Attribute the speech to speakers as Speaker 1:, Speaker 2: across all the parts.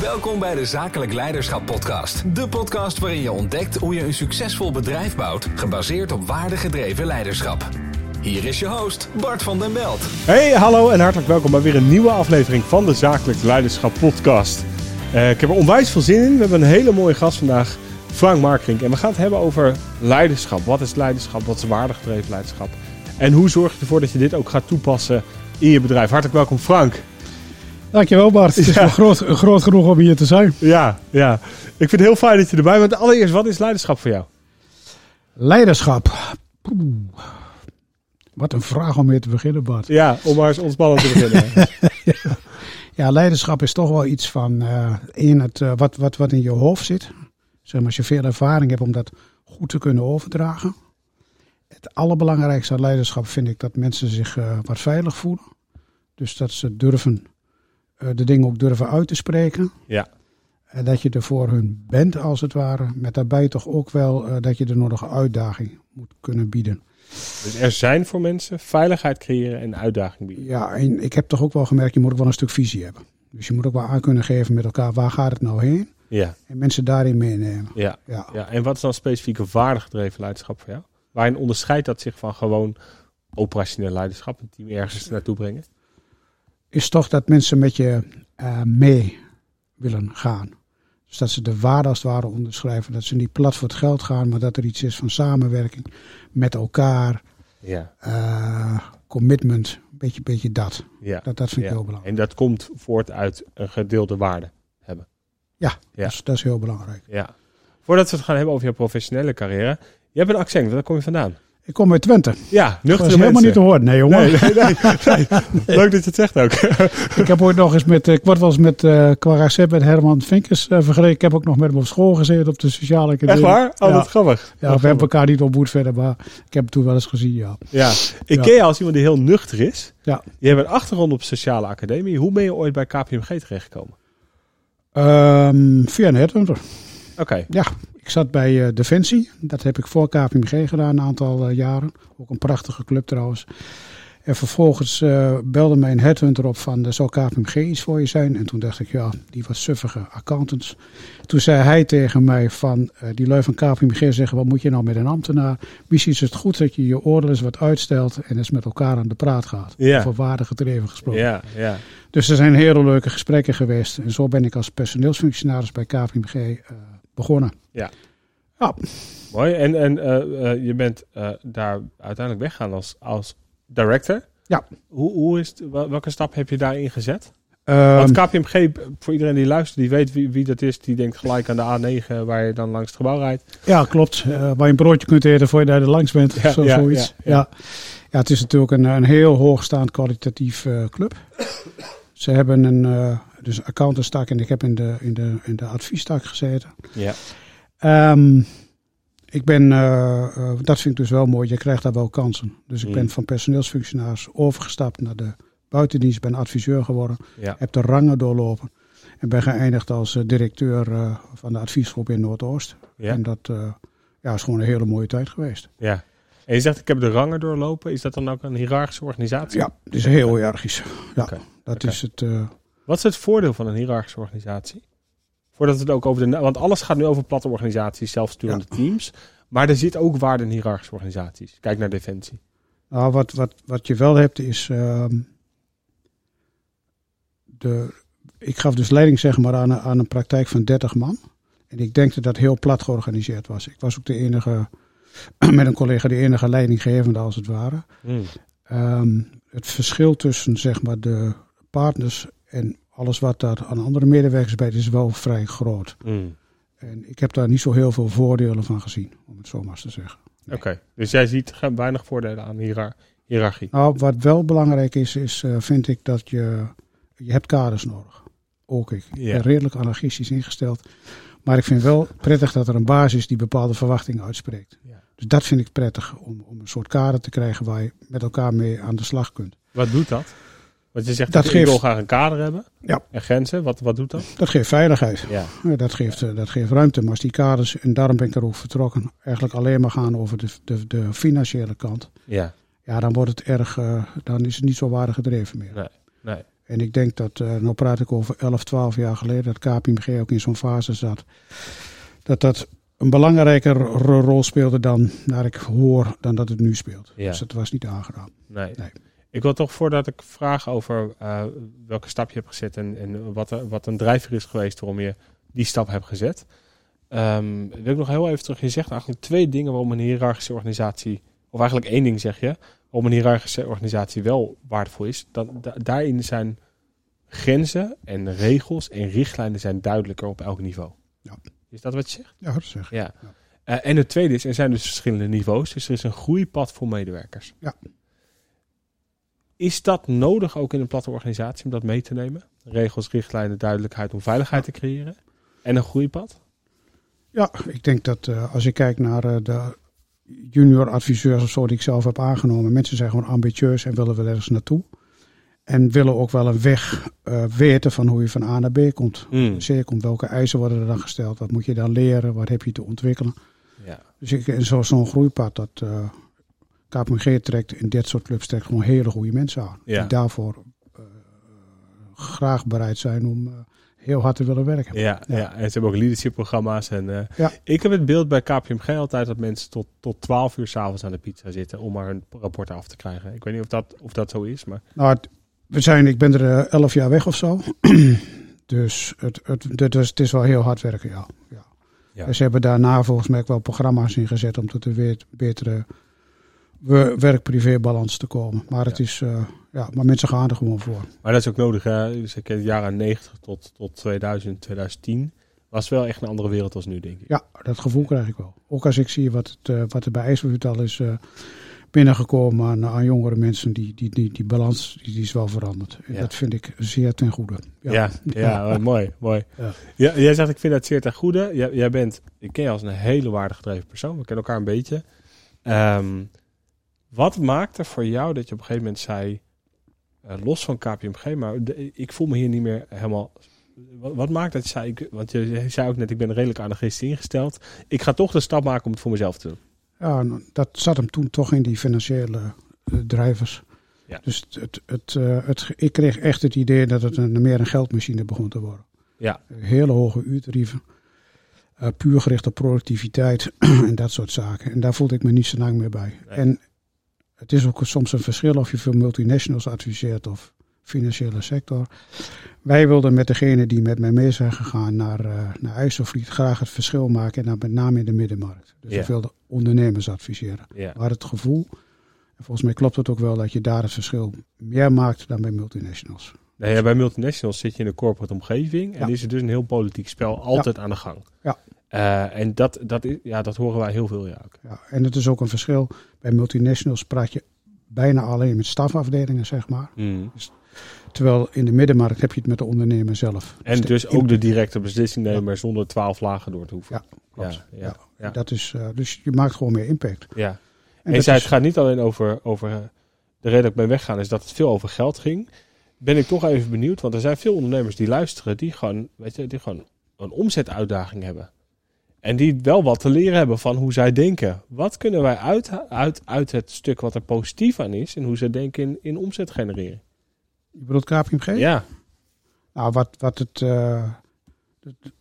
Speaker 1: Welkom bij de Zakelijk Leiderschap Podcast. De podcast waarin je ontdekt hoe je een succesvol bedrijf bouwt, gebaseerd op waardegedreven leiderschap. Hier is je host, Bart van den Belt.
Speaker 2: Hey, hallo en hartelijk welkom bij weer een nieuwe aflevering van de Zakelijk Leiderschap Podcast. Uh, ik heb er onwijs veel zin in. We hebben een hele mooie gast vandaag, Frank Markrink. En we gaan het hebben over leiderschap. Wat is leiderschap? Wat is waardegedreven leiderschap? En hoe zorg je ervoor dat je dit ook gaat toepassen in je bedrijf? Hartelijk welkom, Frank.
Speaker 3: Dankjewel Bart. Het is wel groot, groot genoeg om hier te zijn.
Speaker 2: Ja, ja. Ik vind het heel fijn dat je erbij bent. Allereerst, wat is leiderschap voor jou?
Speaker 3: Leiderschap. Wat een vraag om mee te beginnen, Bart.
Speaker 2: Ja, om maar eens ontspannend te beginnen.
Speaker 3: ja. ja. leiderschap is toch wel iets van uh, in het, uh, wat, wat, wat in je hoofd zit. Zeg maar, als je veel ervaring hebt om dat goed te kunnen overdragen. Het allerbelangrijkste aan leiderschap vind ik dat mensen zich uh, wat veilig voelen. Dus dat ze durven de dingen ook durven uit te spreken.
Speaker 2: Ja.
Speaker 3: En dat je er voor hun bent, als het ware. Met daarbij toch ook wel uh, dat je nog een uitdaging moet kunnen bieden.
Speaker 2: Dus er zijn voor mensen veiligheid creëren en uitdaging bieden.
Speaker 3: Ja, en ik heb toch ook wel gemerkt, je moet ook wel een stuk visie hebben. Dus je moet ook wel aan kunnen geven met elkaar, waar gaat het nou heen?
Speaker 2: Ja.
Speaker 3: En mensen daarin meenemen.
Speaker 2: Ja. ja. ja. En wat is dan specifieke waardegedreven leiderschap voor jou? Waarin onderscheidt dat zich van gewoon operationeel leiderschap, een team ergens naartoe brengen?
Speaker 3: Is toch dat mensen met je uh, mee willen gaan. Dus dat ze de waarde als het ware onderschrijven. Dat ze niet plat voor het geld gaan, maar dat er iets is van samenwerking met elkaar.
Speaker 2: Ja.
Speaker 3: Uh, commitment, een beetje, beetje dat.
Speaker 2: Ja.
Speaker 3: dat. Dat vind ik
Speaker 2: ja.
Speaker 3: heel belangrijk.
Speaker 2: En dat komt voort uit een gedeelde waarde hebben.
Speaker 3: Ja, ja. Dat, is, dat is heel belangrijk.
Speaker 2: Ja. Voordat we het gaan hebben over je professionele carrière. Je hebt een accent, waar kom je vandaan?
Speaker 3: Ik kom uit Twente.
Speaker 2: Ja, nuchtere
Speaker 3: Dat is helemaal niet te horen. Nee, jongen.
Speaker 2: Nee, nee. Leuk dat je het zegt ook.
Speaker 3: ik heb ooit nog eens met, ik word wel eens met uh, Quaracet met Herman Vinkers uh, vergeleken. Ik heb ook nog met hem op school gezeten op de sociale academie.
Speaker 2: Echt waar? Oh,
Speaker 3: ja.
Speaker 2: wat grappig.
Speaker 3: Ja, we
Speaker 2: grappig.
Speaker 3: hebben elkaar niet ontmoet verder, maar ik heb hem toen wel eens gezien, ja.
Speaker 2: Ja, ik
Speaker 3: Ja.
Speaker 2: ken je als iemand die heel nuchter is.
Speaker 3: Ja.
Speaker 2: Je hebt een achtergrond op sociale academie. Hoe ben je ooit bij KPMG terechtgekomen?
Speaker 3: Um, via een headhunter.
Speaker 2: Oké.
Speaker 3: Ja, ik zat bij uh, Defensie. Dat heb ik voor KPMG gedaan een aantal uh, jaren. Ook een prachtige club trouwens. En vervolgens uh, belde mij een headhunter op van, uh, zou KPMG iets voor je zijn? En toen dacht ik, ja, die wat suffige accountants. Toen zei hij tegen mij van, die lui van KPMG zeggen, wat moet je nou met een ambtenaar? Misschien is het goed dat je je oordeel eens wat uitstelt en eens met elkaar aan de praat gaat.
Speaker 2: Ja.
Speaker 3: Over waardegedreven gesproken.
Speaker 2: Ja, ja.
Speaker 3: Dus er zijn hele leuke gesprekken geweest. En zo ben ik als personeelsfunctionaris bij KPMG uh, begonnen.
Speaker 2: Ja.
Speaker 3: Ja.
Speaker 2: Mooi. En, en uh, uh, je bent uh, daar uiteindelijk weggaan als, als director.
Speaker 3: Ja.
Speaker 2: Hoe, hoe is het, welke stap heb je daarin gezet?
Speaker 3: Um,
Speaker 2: Want KPMG, voor iedereen die luistert, die weet wie, wie dat is, die denkt gelijk aan de A9 waar je dan langs het gebouw rijdt.
Speaker 3: Ja, klopt. waar je een broodje kunt eten voor je daar langs bent.
Speaker 2: Ja,
Speaker 3: zo,
Speaker 2: ja,
Speaker 3: zoiets.
Speaker 2: ja,
Speaker 3: Ja,
Speaker 2: ja.
Speaker 3: het is natuurlijk een, een heel hoogstaand kwalitatief club. Ze hebben een uh, dus accountantstak en ik heb in de, in de, in de adviestak gezeten.
Speaker 2: Ja.
Speaker 3: Um, ik ben, uh, uh, dat vind ik dus wel mooi, je krijgt daar wel kansen. Dus ik
Speaker 2: Mm.
Speaker 3: ben van personeelsfunctionaris overgestapt naar de buitendienst, ben adviseur geworden.
Speaker 2: Ja.
Speaker 3: Heb de rangen doorlopen en ben geëindigd als uh, directeur van de adviesgroep in Noordoost.
Speaker 2: Ja.
Speaker 3: En dat ja, is gewoon een hele mooie tijd geweest.
Speaker 2: Ja. En je zegt, ik heb de rangen doorlopen. Is dat dan ook een hiërarchische organisatie?
Speaker 3: Ja, het is heel hiërarchisch. Ja, dat is het.
Speaker 2: Wat is het voordeel van een hiërarchische organisatie? Voordat we het ook over de. Want alles gaat nu over platte organisaties, zelfsturende ja. teams. Maar er zit ook waarde in hiërarchische organisaties. Kijk naar Defensie.
Speaker 3: Nou, wat, wat, wat je wel hebt is. Uh, de, ik gaf dus leiding zeg maar, aan, aan een praktijk van 30 man. En ik denk dat dat heel plat georganiseerd was. Ik was ook de enige, met een collega, de enige leidinggevende als het ware.
Speaker 2: Hmm.
Speaker 3: Um, het verschil tussen zeg maar, de partners en alles wat daar aan andere medewerkers bij is wel vrij groot.
Speaker 2: Hmm.
Speaker 3: En ik heb daar niet zo heel veel voordelen van gezien, om het zo maar eens te zeggen.
Speaker 2: Nee. Oké, okay. dus jij ziet weinig voordelen aan hiërarchie?
Speaker 3: Nou, wat wel belangrijk is, is uh, vind ik dat je, je hebt kaders nodig. Ook ik. Ik ben redelijk anarchistisch ingesteld. Maar ik vind wel prettig dat er een basis is die bepaalde verwachtingen uitspreekt. Dus dat vind ik prettig, om, om een soort kader te krijgen waar je met elkaar mee aan de slag kunt.
Speaker 2: Wat doet dat? Want je zegt dat, dat geeft, ik wil graag een kader hebben
Speaker 3: ja.
Speaker 2: en grenzen. Wat, wat doet dat?
Speaker 3: Dat geeft veiligheid.
Speaker 2: Ja.
Speaker 3: dat, geeft, ja. dat geeft ruimte. Maar als die kaders, en daarom ben ik er ook vertrokken, eigenlijk alleen maar gaan over de, de, de financiële kant.
Speaker 2: Ja.
Speaker 3: Ja, dan wordt het erg, uh, dan is het niet zo waardig gedreven meer.
Speaker 2: Nee. nee.
Speaker 3: En ik denk dat, uh, nou praat ik over 11, 12 jaar geleden, dat KPMG ook in zo'n fase zat. Dat dat een belangrijker rol speelde dan, naar ik hoor, dan dat het nu speelt.
Speaker 2: Ja.
Speaker 3: Dus het was niet aangedaan.
Speaker 2: Nee.
Speaker 3: Nee.
Speaker 2: Ik wil toch voordat ik vraag over uh, welke stap je hebt gezet en, en wat, er, wat een drijver is geweest waarom je die stap hebt gezet. Um, wil ik nog heel even terug. Je zegt eigenlijk twee dingen waarom een hiërarchische organisatie, of eigenlijk één ding zeg je, waarom een hiërarchische organisatie wel waardevol is. Dat, da, daarin zijn grenzen en regels en richtlijnen zijn duidelijker op elk niveau.
Speaker 3: Ja.
Speaker 2: Is dat wat je zegt?
Speaker 3: Ja, dat zeg ik.
Speaker 2: Ja. ja. Uh, en het tweede is, er zijn dus verschillende niveaus. Dus er is een groeipad voor medewerkers.
Speaker 3: Ja.
Speaker 2: Is dat nodig ook in een platte organisatie om dat mee te nemen? Regels, richtlijnen, duidelijkheid om veiligheid te creëren. En een groeipad?
Speaker 3: Ja, ik denk dat uh, als je kijkt naar uh, de junior adviseurs of zo die ik zelf heb aangenomen. Mensen zijn gewoon ambitieus en willen wel ergens naartoe. En willen ook wel een weg uh, weten van hoe je van A naar B komt.
Speaker 2: Mm.
Speaker 3: Zeker komt, welke eisen worden er dan gesteld? Wat moet je dan leren? Wat heb je te ontwikkelen?
Speaker 2: Ja.
Speaker 3: Dus ik, en zo'n zo groeipad, dat KPMG trekt in dit soort clubs trekt gewoon hele goede mensen aan.
Speaker 2: Ja.
Speaker 3: Die daarvoor uh, graag bereid zijn om uh, heel hard te willen werken.
Speaker 2: Ja, ja. ja. en ze hebben ook leadership programma's. En, uh,
Speaker 3: ja.
Speaker 2: Ik heb het beeld bij KPMG altijd dat mensen tot, tot 12 uur s'avonds aan de pizza zitten om maar hun rapport af te krijgen. Ik weet niet of dat, of dat zo is, maar...
Speaker 3: Nou, het, we zijn, ik ben er elf jaar weg of zo. dus het, het, het, is, het is wel heel hard werken, ja. ja.
Speaker 2: Ja.
Speaker 3: En ze hebben daarna volgens mij ook wel programma's ingezet om tot een weer, betere werk-privé-balans te komen. Maar, het
Speaker 2: Ja.
Speaker 3: is, uh, ja, maar mensen gaan er gewoon voor.
Speaker 2: Maar dat is ook nodig. Hè? Dus ik in de jaren 90 tot, tot 2000, 2010 was wel echt een andere wereld als nu, denk ik.
Speaker 3: Ja, dat gevoel krijg ik wel. Ook als ik zie wat, het, uh, wat er bij IJsselbuurt al is uh, binnengekomen aan, aan jongere mensen, die, die, die, die balans die, die is wel veranderd.
Speaker 2: Ja.
Speaker 3: dat vind ik zeer ten goede.
Speaker 2: Ja, ja, ja, mooi, mooi.
Speaker 3: Ja.
Speaker 2: Jij zegt, ik vind dat zeer ten goede. Jij, jij bent, ik ken je als een hele waardig gedreven persoon. We kennen elkaar een beetje. Ehm, wat maakte voor jou dat je op een gegeven moment zei, eh, los van KPMG, maar de- ik voel me hier niet meer helemaal... Wat, wat maakt dat je zei, ik, want je, zei ook net, ik ben redelijk anarchistisch ingesteld. Ik ga toch de stap maken om het voor mezelf te doen.
Speaker 3: Ja, en dat zat hem toen toch in die financiële eh, drijvers.
Speaker 2: Ja.
Speaker 3: Dus het, het, het, eh, het, ik kreeg echt het idee dat het een, meer een geldmachine begon te worden.
Speaker 2: Ja.
Speaker 3: Hele hoge uurtarieven. puur gericht op productiviteit en dat soort zaken. En daar voelde ik me niet zo lang meer bij.
Speaker 2: Nee.
Speaker 3: En het is ook soms een verschil of je veel multinationals adviseert of financiële sector. Wij wilden met degene die met mij mee zijn gegaan naar, uh, naar IJsselvliet graag het verschil maken. En dan met name in de middenmarkt. Dus
Speaker 2: Ja.
Speaker 3: we wilden ondernemers adviseren. Maar het gevoel, en volgens mij klopt het ook wel, dat je daar het verschil meer maakt dan bij multinationals.
Speaker 2: Nee, ja, bij multinationals zit je in een corporate omgeving en
Speaker 3: Ja.
Speaker 2: is er dus een heel politiek spel altijd aan de gang.
Speaker 3: Ja.
Speaker 2: Eh, en dat, dat, is, ja, dat horen wij heel veel, ja. Ook.
Speaker 3: Ja, en het is ook een verschil. Bij multinationals praat je bijna alleen met stafafdelingen, zeg maar. Terwijl in de middenmarkt heb je het met de ondernemer zelf.
Speaker 2: En
Speaker 3: de
Speaker 2: dus ook de directe beslissing nemen zonder twaalf lagen door te hoeven.
Speaker 3: Ja, klopt.
Speaker 2: Ja, ja, ja.
Speaker 3: Dat is, uh, dus je maakt gewoon meer impact.
Speaker 2: ja.
Speaker 3: En,
Speaker 2: En, zei,
Speaker 3: is-
Speaker 2: het gaat niet alleen over, over... eh, De reden dat ik ben weggaan is dat het veel over geld ging. Ben ik toch even benieuwd, want er zijn veel ondernemers die luisteren... die gewoon, weet je, die gewoon een omzetuitdaging hebben. En die wel wat te leren hebben van hoe zij denken. Wat kunnen wij uit, uit, uit het stuk wat er positief aan is... en hoe ze denken in, in omzet genereren?
Speaker 3: Je bedoelt KPMG?
Speaker 2: Ja,
Speaker 3: Nou, wat, wat het. eh, het-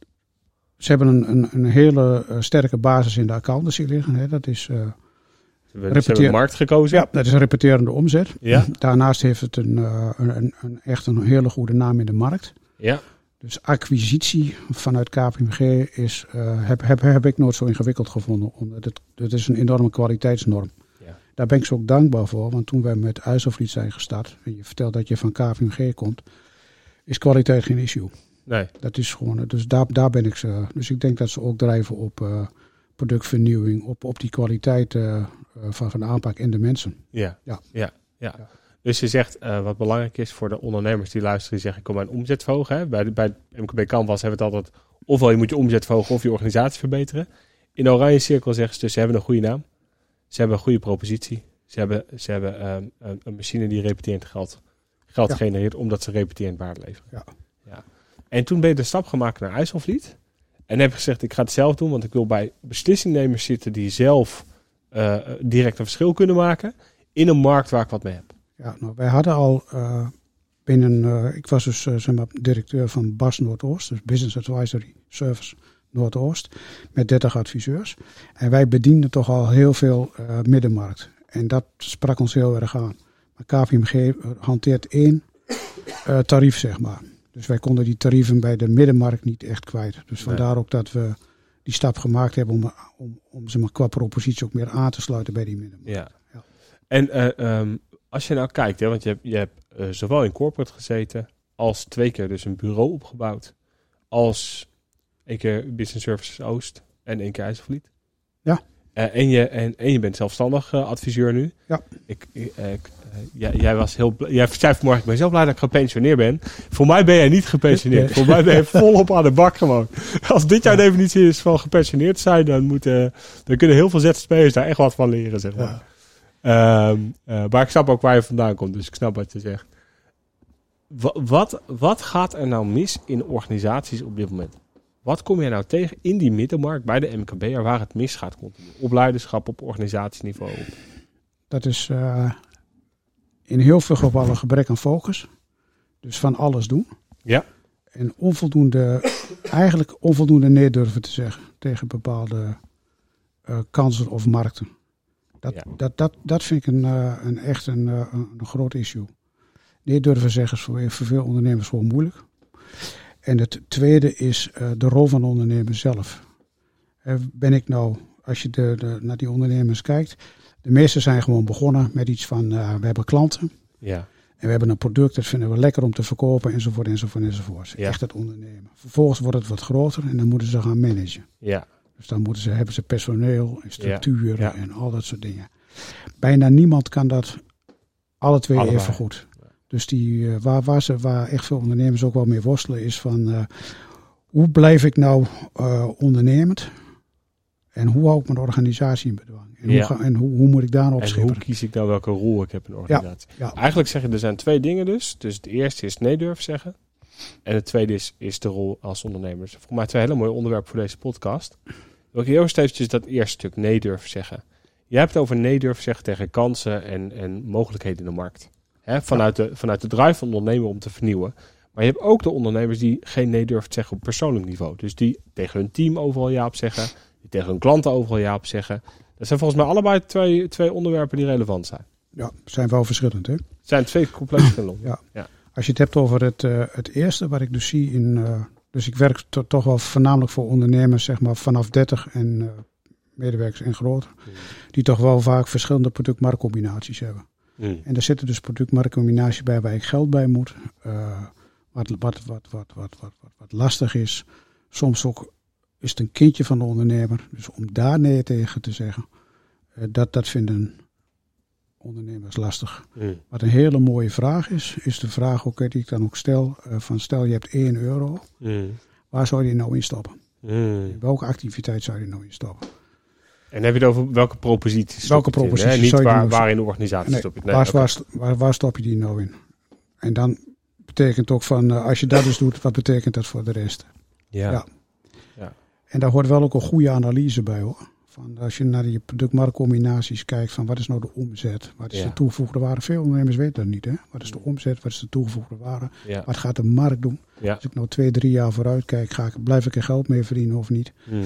Speaker 3: ze hebben een, een, een hele eh, sterke basis in de accountancy liggen. Hè. Dat is, eh,
Speaker 2: ze hebben, hebben markt gekozen.
Speaker 3: ja, dat is een repeterende omzet.
Speaker 2: Ja.
Speaker 3: Daarnaast heeft het een, een, een, een- echt een hele goede naam in de markt.
Speaker 2: Ja,
Speaker 3: Dus acquisitie vanuit KPMG is, eh, heb, heb, heb ik nooit zo ingewikkeld gevonden. Omdat het, het is een enorme kwaliteitsnorm.
Speaker 2: Ja.
Speaker 3: Daar ben ik ze ook dankbaar voor. Want toen wij met IJsselvliet zijn gestart. En je vertelt dat je van KPMG komt. Is kwaliteit geen issue.
Speaker 2: nee.
Speaker 3: Dat is gewoon, dus daar, daar ben ik ze. Dus ik denk dat ze ook drijven op eh, productvernieuwing, op, op die kwaliteit eh, van, van de aanpak en de mensen.
Speaker 2: Ja,
Speaker 3: Ja.
Speaker 2: ja, ja.
Speaker 3: Ja.
Speaker 2: Dus je zegt eh, wat belangrijk is voor de ondernemers die luisteren, die zeggen ik wil mijn omzet verhogen. Hè? Bij, de- bij MKB Canvas hebben we het altijd, ofwel je moet je omzet verhogen of je organisatie verbeteren. In Oranje Cirkel zeggen ze dus ze hebben een goede naam. Ze hebben een goede propositie. Ze hebben, ze hebben ehm, een, een machine die repeterend geld, geld
Speaker 3: Ja.
Speaker 2: genereert omdat ze repeterend waarde leveren.
Speaker 3: Ja.
Speaker 2: Ja. En toen ben je de stap gemaakt naar IJsselvliet. En heb gezegd ik ga het zelf doen, want ik wil bij beslissingnemers zitten die zelf eh, direct een verschil kunnen maken in een markt waar ik wat mee heb.
Speaker 3: Ja, nou, wij hadden al, eh, binnen, eh, ik was dus zeg maar, directeur van BAS Noordoost, dus Business Advisory Service Noordoost, met 30 adviseurs. En wij bedienden toch al heel veel middenmarkt. En dat sprak ons heel erg aan. Maar KPMG hanteert één tarief, zeg maar. Dus wij konden die tarieven bij de middenmarkt niet echt kwijt. Dus vandaar ook dat we die stap gemaakt hebben om, om, om ze maar qua propositie ook meer aan te sluiten bij die middenmarkt.
Speaker 2: Ja. ja. En uh, um, als je nou kijkt, hè, want je hebt, je hebt uh, zowel in corporate gezeten als twee keer dus een bureau opgebouwd, als één keer Business Services Oost en één keer IJsselvliet.
Speaker 3: Ja.
Speaker 2: Uh, en, je, en, en je bent zelfstandig adviseur nu.
Speaker 3: Ja.
Speaker 2: Ik, ik, jij, jij was heel jij zei vanmorgen, ik ben zo blij dat ik gepensioneerd ben. Voor mij ben jij niet gepensioneerd. Voor mij ben je volop aan de bak gewoon. Als dit jouw definitie is van gepensioneerd zijn, dan, moeten, dan kunnen heel veel ZZP'ers daar echt wat van leren, zeg maar. Ehm, eh, maar ik snap ook waar je vandaan komt, dus ik snap wat je zegt. Wat, wat gaat er nou mis in organisaties op dit moment? Wat kom je nou tegen in die middenmarkt bij de MKB'er waar het misgaat continu? Op leiderschap, op organisatieniveau?
Speaker 3: Dat is uh, in heel veel gevallen gebrek aan focus. Dus van alles doen.
Speaker 2: Ja.
Speaker 3: En onvoldoende, eigenlijk onvoldoende nee durven te zeggen tegen bepaalde uh, kansen of markten. Dat, dat, dat, dat vind ik een, uh, een echt een, uh, een groot issue. Nee durven zeggen is voor, voor veel ondernemers gewoon moeilijk. En het tweede is de rol van de ondernemer zelf. ben ik nou, als je de, de, naar die ondernemers kijkt, de meesten zijn gewoon begonnen met iets van, uh, we hebben klanten.
Speaker 2: Ja.
Speaker 3: En we hebben een product, dat vinden we lekker om te verkopen, enzovoort, enzovoort, enzovoort. Ja. Echt het ondernemen. Vervolgens wordt het wat groter en dan moeten ze gaan managen.
Speaker 2: Ja.
Speaker 3: Dus dan moeten ze, hebben ze personeel en structuur en al dat soort dingen. Bijna niemand kan dat alle twee Allebei. even goed. Dus die, uh, waar, waar, ze, waar echt veel ondernemers ook wel mee worstelen, is van uh, hoe blijf ik nou ondernemend? En hoe hou ik mijn organisatie in bedwang? En, hoe, en hoe, hoe, moet ik daarop
Speaker 2: En hoe kies ik nou welke rol ik heb in de organisatie? Eigenlijk zeg je, er zijn twee dingen dus. Dus het eerste is nee durven zeggen. En het tweede is, is de rol als ondernemers. Voor mij twee hele mooie onderwerpen voor deze podcast. Wil ik eerst eventjes dat eerste stuk nee durven zeggen. Je hebt het over nee durven zeggen tegen kansen en, en mogelijkheden in de markt. Vanuit, de, vanuit de drive van ondernemer om te vernieuwen. Maar je hebt ook de ondernemers die geen nee durven te zeggen op persoonlijk niveau. Dus die tegen hun team overal ja op zeggen tegen hun klanten overal ja op zeggen. Dat zijn volgens mij allebei twee, twee onderwerpen die relevant zijn.
Speaker 3: Ja, zijn wel verschillend hè? Het
Speaker 2: zijn twee compleet verschillende.
Speaker 3: ja. ja. Als je het hebt over het, uh, het eerste, wat ik dus zie in... Uh, dus ik werk to toch wel voornamelijk voor ondernemers, zeg maar vanaf 30 en uh, medewerkers en groter. Mm. Die toch wel vaak verschillende product-marktcombinaties hebben. Mm. En daar zitten dus product-marktcombinaties bij waar ik geld bij moet. wat, wat, wat, wat, wat, wat, wat, wat lastig is. Soms ook is het een kindje van de ondernemer. Dus om daar nee tegen te zeggen, dat, dat vinden ondernemers lastig. Mm. Wat een hele mooie vraag is, is de vraag ook, die ik dan ook stel. Uh, van stel je hebt 1 euro, mm. waar zou je nou in stoppen? Mm. Welke activiteit zou je nou in stoppen?
Speaker 2: En heb je het over welke proposities?
Speaker 3: Welke proposities?
Speaker 2: In, Niet waar, waar, in de organisatie nee, stop je
Speaker 3: nee, waar, okay. waar, waar, stop je die nou in? En dan betekent ook van, uh, als je dat dus doet, wat betekent dat voor de rest?
Speaker 2: ja. ja.
Speaker 3: En daar hoort wel ook een goede analyse bij hoor. Van als je naar die productmarktcombinaties kijkt van wat is nou de omzet? Wat is de toegevoegde waarde? Veel ondernemers weten dat niet hè. Wat is de omzet? Wat is de toegevoegde waarde? Wat gaat de markt doen? Als ik nou twee, drie jaar vooruit kijk, ga ik, blijf ik er geld mee verdienen of niet? Mm.